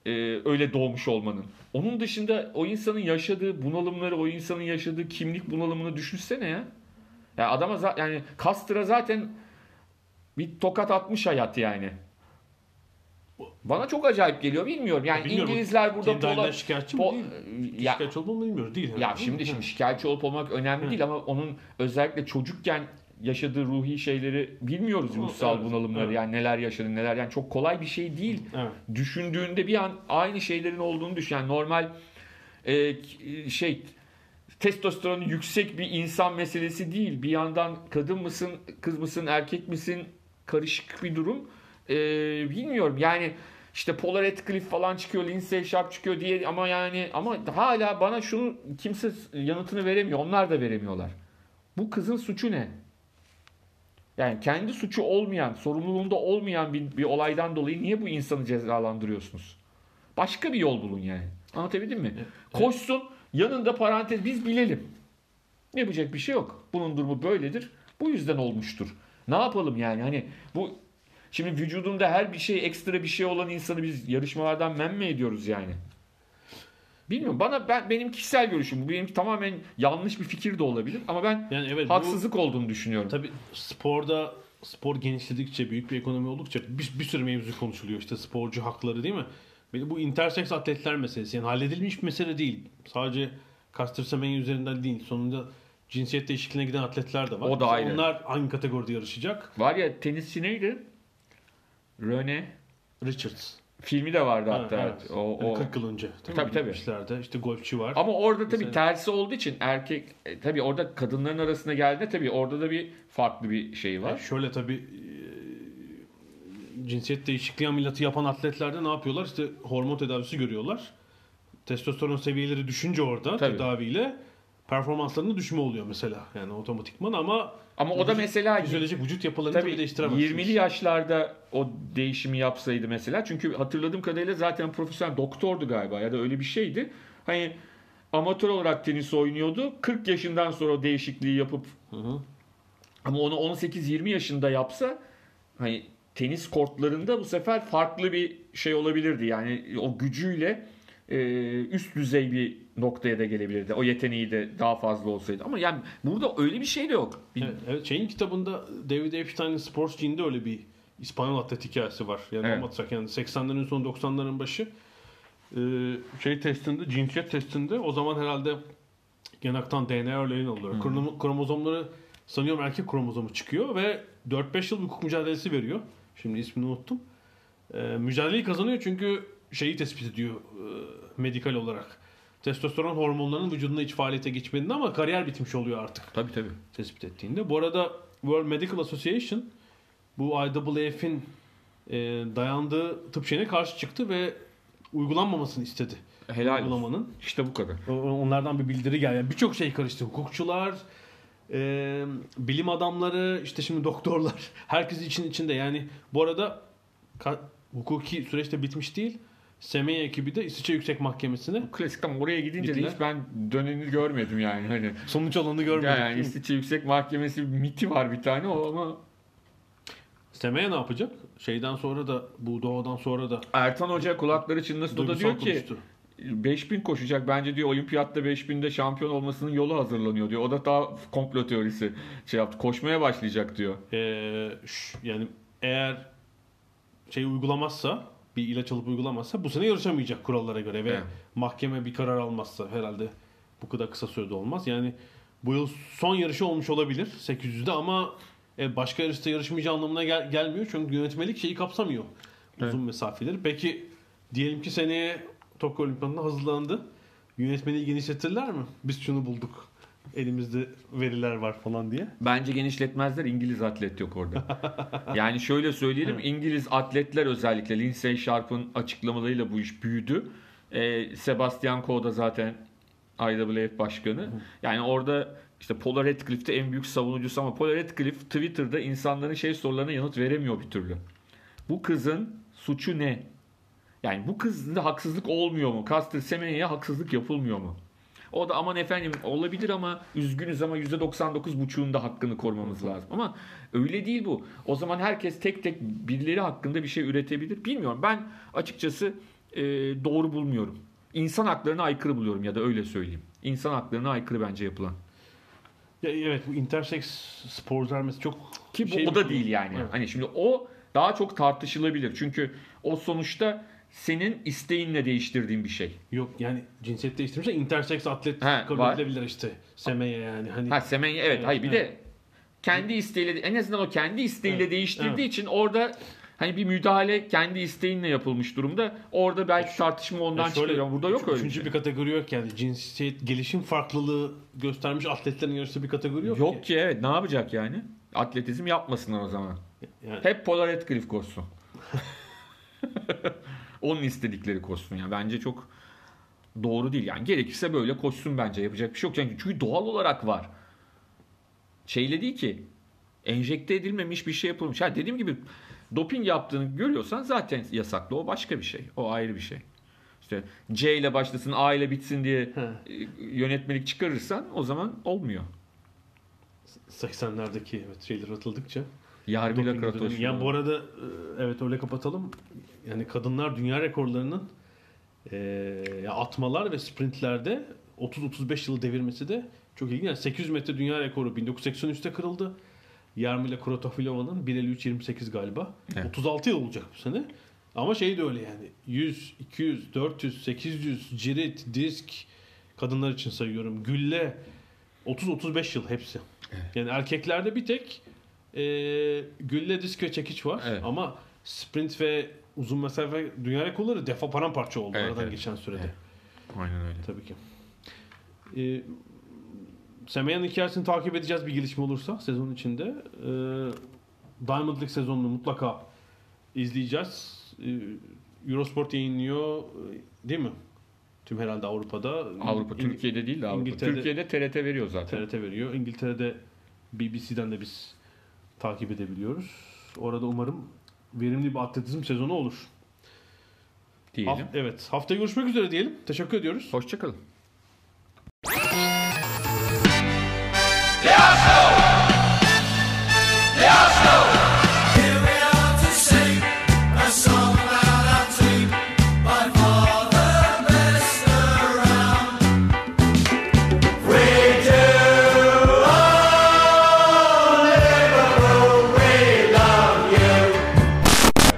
e, öyle doğmuş olmanın. Onun dışında o insanın yaşadığı bunalımları, o insanın yaşadığı kimlik bunalımını düşünsene ya. Ya adama za- yani Kastra zaten bir tokat atmış hayat yani. Bana çok acayip geliyor bilmiyorum. Yani Bilmiyorum, İngilizler burada pola- şikayetçi mi po- değil? ya, Şikayetçi olduğunu bilmiyoruz. Değil. ya şimdi mi? şimdi şikayetçi olup olmak önemli değil ama onun özellikle çocukken yaşadığı ruhi şeyleri bilmiyoruz ruhsal evet, bunalımları evet. yani neler yaşadı neler yani çok kolay bir şey değil. Evet. Düşündüğünde bir an aynı şeylerin olduğunu düşün. Yani normal e, şey testosteronu yüksek bir insan meselesi değil. Bir yandan kadın mısın, kız mısın, erkek misin karışık bir durum. E, bilmiyorum yani işte Polar Radcliffe falan çıkıyor, Lindsay Sharp çıkıyor diye ama yani ama hala bana şunu kimse yanıtını veremiyor. Onlar da veremiyorlar. Bu kızın suçu ne? Yani kendi suçu olmayan, sorumluluğunda olmayan bir, bir olaydan dolayı niye bu insanı cezalandırıyorsunuz? Başka bir yol bulun yani. Anlatabildim mi? Koşsun, yanında parantez biz bilelim. Yapacak bir şey yok. Bunun durumu böyledir. Bu yüzden olmuştur. Ne yapalım yani? Hani bu şimdi vücudunda her bir şey ekstra bir şey olan insanı biz yarışmalardan men mi ediyoruz yani? Bilmiyorum. Bana ben benim kişisel görüşüm bu. Benim tamamen yanlış bir fikir de olabilir ama ben Yani evet bu haksızlık olduğunu düşünüyorum. tabii sporda spor genişledikçe büyük bir ekonomi oldukça bir, bir sürü mevzu konuşuluyor. İşte sporcu hakları değil mi? Bu interseks atletler meselesi. Yani halledilmiş bir mesele değil. Sadece Caster Semenya üzerinden değil. Sonunda cinsiyet değişikliğine giden atletler de var. O da ayrı. Onlar aynı kategoride yarışacak. Var ya tenisçi neydi? Rene Richards. Filmi de vardı Ha, hatta. evet. O, Yani o. 40 yıl önce. Tabii, tabii. İşlerde. İşte golfçi var. Ama orada tabii Mesela- tersi olduğu için erkek e, tabii orada kadınların arasına geldiğinde tabii orada da bir farklı bir şey Yani var. şöyle tabii e, cinsiyet değişikliği ameliyatı yapan atletlerde ne yapıyorlar? İşte hormon tedavisi görüyorlar. Testosteron seviyeleri düşünce orada Tabii. tedaviyle performanslarında düşme oluyor mesela. Yani otomatikman ama Ama o da vücut- mesela fizyolojik vücut yapılarını tabii, tabii değiştiremezsiniz. 20'li yaşlarda o değişimi yapsaydı mesela çünkü hatırladığım kadarıyla zaten profesyonel doktordu galiba ya da öyle bir şeydi. Hani amatör olarak tenis oynuyordu. 40 yaşından sonra o değişikliği yapıp Hı hı. Ama onu 18-20 yaşında yapsa hani tenis kortlarında bu sefer farklı bir şey olabilirdi. Yani o gücüyle üst düzey bir noktaya da gelebilirdi. O yeteneği de daha fazla olsaydı. Ama yani burada öyle bir şey de yok. Bir- Evet, evet, şeyin kitabında David Epstein'in Sports Gene'de öyle bir İspanyol atlet hikayesi var. Yani Evet. anlatacak yani 80'lerin sonu 90'ların başı Ee, şey testinde, cinsiyet testinde o zaman herhalde genaktan DNA örneğini alıyor. Kromo- Kromozomları sanıyorum erkek kromozomu çıkıyor ve 4-5 yıl hukuk mücadelesi veriyor. Şimdi ismini unuttum. Ee, mücadeleyi kazanıyor çünkü şeyi tespit ediyor e, medikal olarak. Testosteron hormonlarının vücudunda hiç faaliyete geçmediğini ama kariyer bitmiş oluyor artık Tabii tabii. tespit ettiğinde. Bu arada World Medical Association bu IAAF'in e, dayandığı tıp şeyine karşı çıktı ve uygulanmamasını istedi. Helal olsun. Uygulamanın. İşte bu kadar. Onlardan bir bildiri geldi. Yani Birçok şey karıştı. Hukukçular, e, bilim adamları, işte şimdi doktorlar. Herkes için içinde. Yani bu arada hukuki süreçte bitmiş değil. Semey ekibi de İsviçre Yüksek Mahkemesi'ne Klasik ama oraya gidince de Gittiler. hiç ben döneni görmedim yani. Hani sonuç alanı görmedik. yani? İsviçre Yüksek Mahkemesi miti var bir tane o ama Semey ne yapacak? Şeyden sonra da bu doğadan sonra da Ertan Hoca kulakları çınlasın o da diyor ki konuştu. 5000 koşacak. Bence diyor olimpiyatta 5000'de şampiyon olmasının yolu hazırlanıyor diyor. O da daha komplo teorisi şey yaptı. Koşmaya başlayacak diyor. Ee, yani eğer şey uygulamazsa bir ilaç alıp uygulamazsa bu sene yarışamayacak kurallara göre ve Evet. mahkeme bir karar almazsa herhalde bu kadar kısa sürede olmaz. Yani bu yıl son yarışı olmuş olabilir 800'de ama e, başka yarışta yarışmayacağı anlamına gel- gelmiyor. Çünkü yönetmelik şeyi kapsamıyor. Uzun mesafeleri. Peki diyelim ki seneye Tokyo Olimpiyatına hazırlandı. Yönetmeliği genişletirler mi? Biz şunu bulduk. Elimizde veriler var falan diye. Bence genişletmezler. İngiliz atlet yok orada. yani şöyle söyleyelim. İngiliz atletler özellikle Lindsay Sharp'ın açıklamalarıyla bu iş büyüdü. Ee, Sebastian Coe da zaten IWF başkanı. Yani orada işte Paul Radcliffe de en büyük savunucusu ama Paul Radcliffe Twitter'da insanların şey sorularına yanıt veremiyor bir türlü. Bu kızın suçu ne? Yani bu kızda haksızlık olmuyor mu? Caster Semenya'ya haksızlık yapılmıyor mu? O da aman efendim olabilir ama üzgünüz ama %99,5'unda hakkını korumamız lazım. Ama öyle değil bu. O zaman herkes tek tek birileri hakkında bir şey üretebilir. Bilmiyorum. Ben açıkçası e, doğru bulmuyorum. İnsan haklarına aykırı buluyorum ya da öyle söyleyeyim. İnsan haklarına aykırı bence yapılan. Ya, evet bu intersex sporcular mesela çok Ki bu şey o da konu. değil yani. Evet. Hani şimdi o daha çok tartışılabilir. Çünkü o sonuçta senin isteğinle değiştirdiğin bir şey. Yok yani cinsiyet değiştirmişse intersex atlet He, kabul var. edilebilir işte. Semeye yani. Hani Ha Semenya evet. Evet, hayır bir evet. de kendi isteğiyle en azından o kendi isteğiyle Evet, değiştirdiği evet. için orada hani bir müdahale kendi isteğinle yapılmış durumda. Orada belki tartışma ondan Ya şöyle, çıkıyor. Burada yok üç- öyle bir Üçüncü şey. bir kategori yok yani. Cinsiyet gelişim farklılığı göstermiş atletlerin yarıştığı bir kategori yok, Yok ki. ki evet ne yapacak yani? Atletizm yapmasınlar o zaman. Yani, Hep Polar Radcliffe koşsun. Onun istedikleri koşsun yani. Bence çok doğru değil. Yani gerekirse böyle koşsun bence. Yapacak bir şey yok. Yani çünkü doğal olarak var. Şeyle değil ki. Enjekte edilmemiş bir şey yapılmış. Ha dediğim gibi doping yaptığını görüyorsan zaten yasaklı. O başka bir şey. O ayrı bir şey. İşte C ile başlasın A ile bitsin diye e, yönetmelik çıkarırsan o zaman olmuyor. 80'lerdeki evet şeyler atıldıkça. Yargıyla Doping Kratoş. dönemi. Yani bu arada e, evet öyle kapatalım. Yani kadınlar dünya rekorlarının e, atmalar ve sprintlerde 30-35 yılı devirmesi de çok ilginç. Yani 800 metre dünya rekoru 1983'te kırıldı. Yarmila Krotofilova'nın 1.53.28 galiba. Evet. 36 yıl olacak bu sene. Ama şey de öyle yani. 100, 200, 400, 800, cirit, disk kadınlar için sayıyorum. Gülle 30-35 yıl hepsi. Yani erkeklerde bir tek e, gülle disk ve çekiç var. Evet. Ama sprint ve uzun mesafe dünya rekorları defa paramparça oldu Evet, aradan evet. geçen sürede. Evet. Aynen öyle. Tabii ki. Ee, Semeya'nın hikayesini takip edeceğiz bir gelişme olursa sezon içinde. Ee, Diamond League sezonunu mutlaka izleyeceğiz. Ee, Eurosport yayınlıyor e, değil mi? Tüm herhalde Avrupa'da. Avrupa, İng- Türkiye'de değil de Avrupa. İngiltere'de- Türkiye'de TRT veriyor zaten. TRT veriyor. İngiltere'de BBC'den de biz takip edebiliyoruz. Orada umarım verimli bir atletizm sezonu olur. Diyelim. Haf- evet. Haftaya görüşmek üzere diyelim. Teşekkür ediyoruz. Hoşçakalın.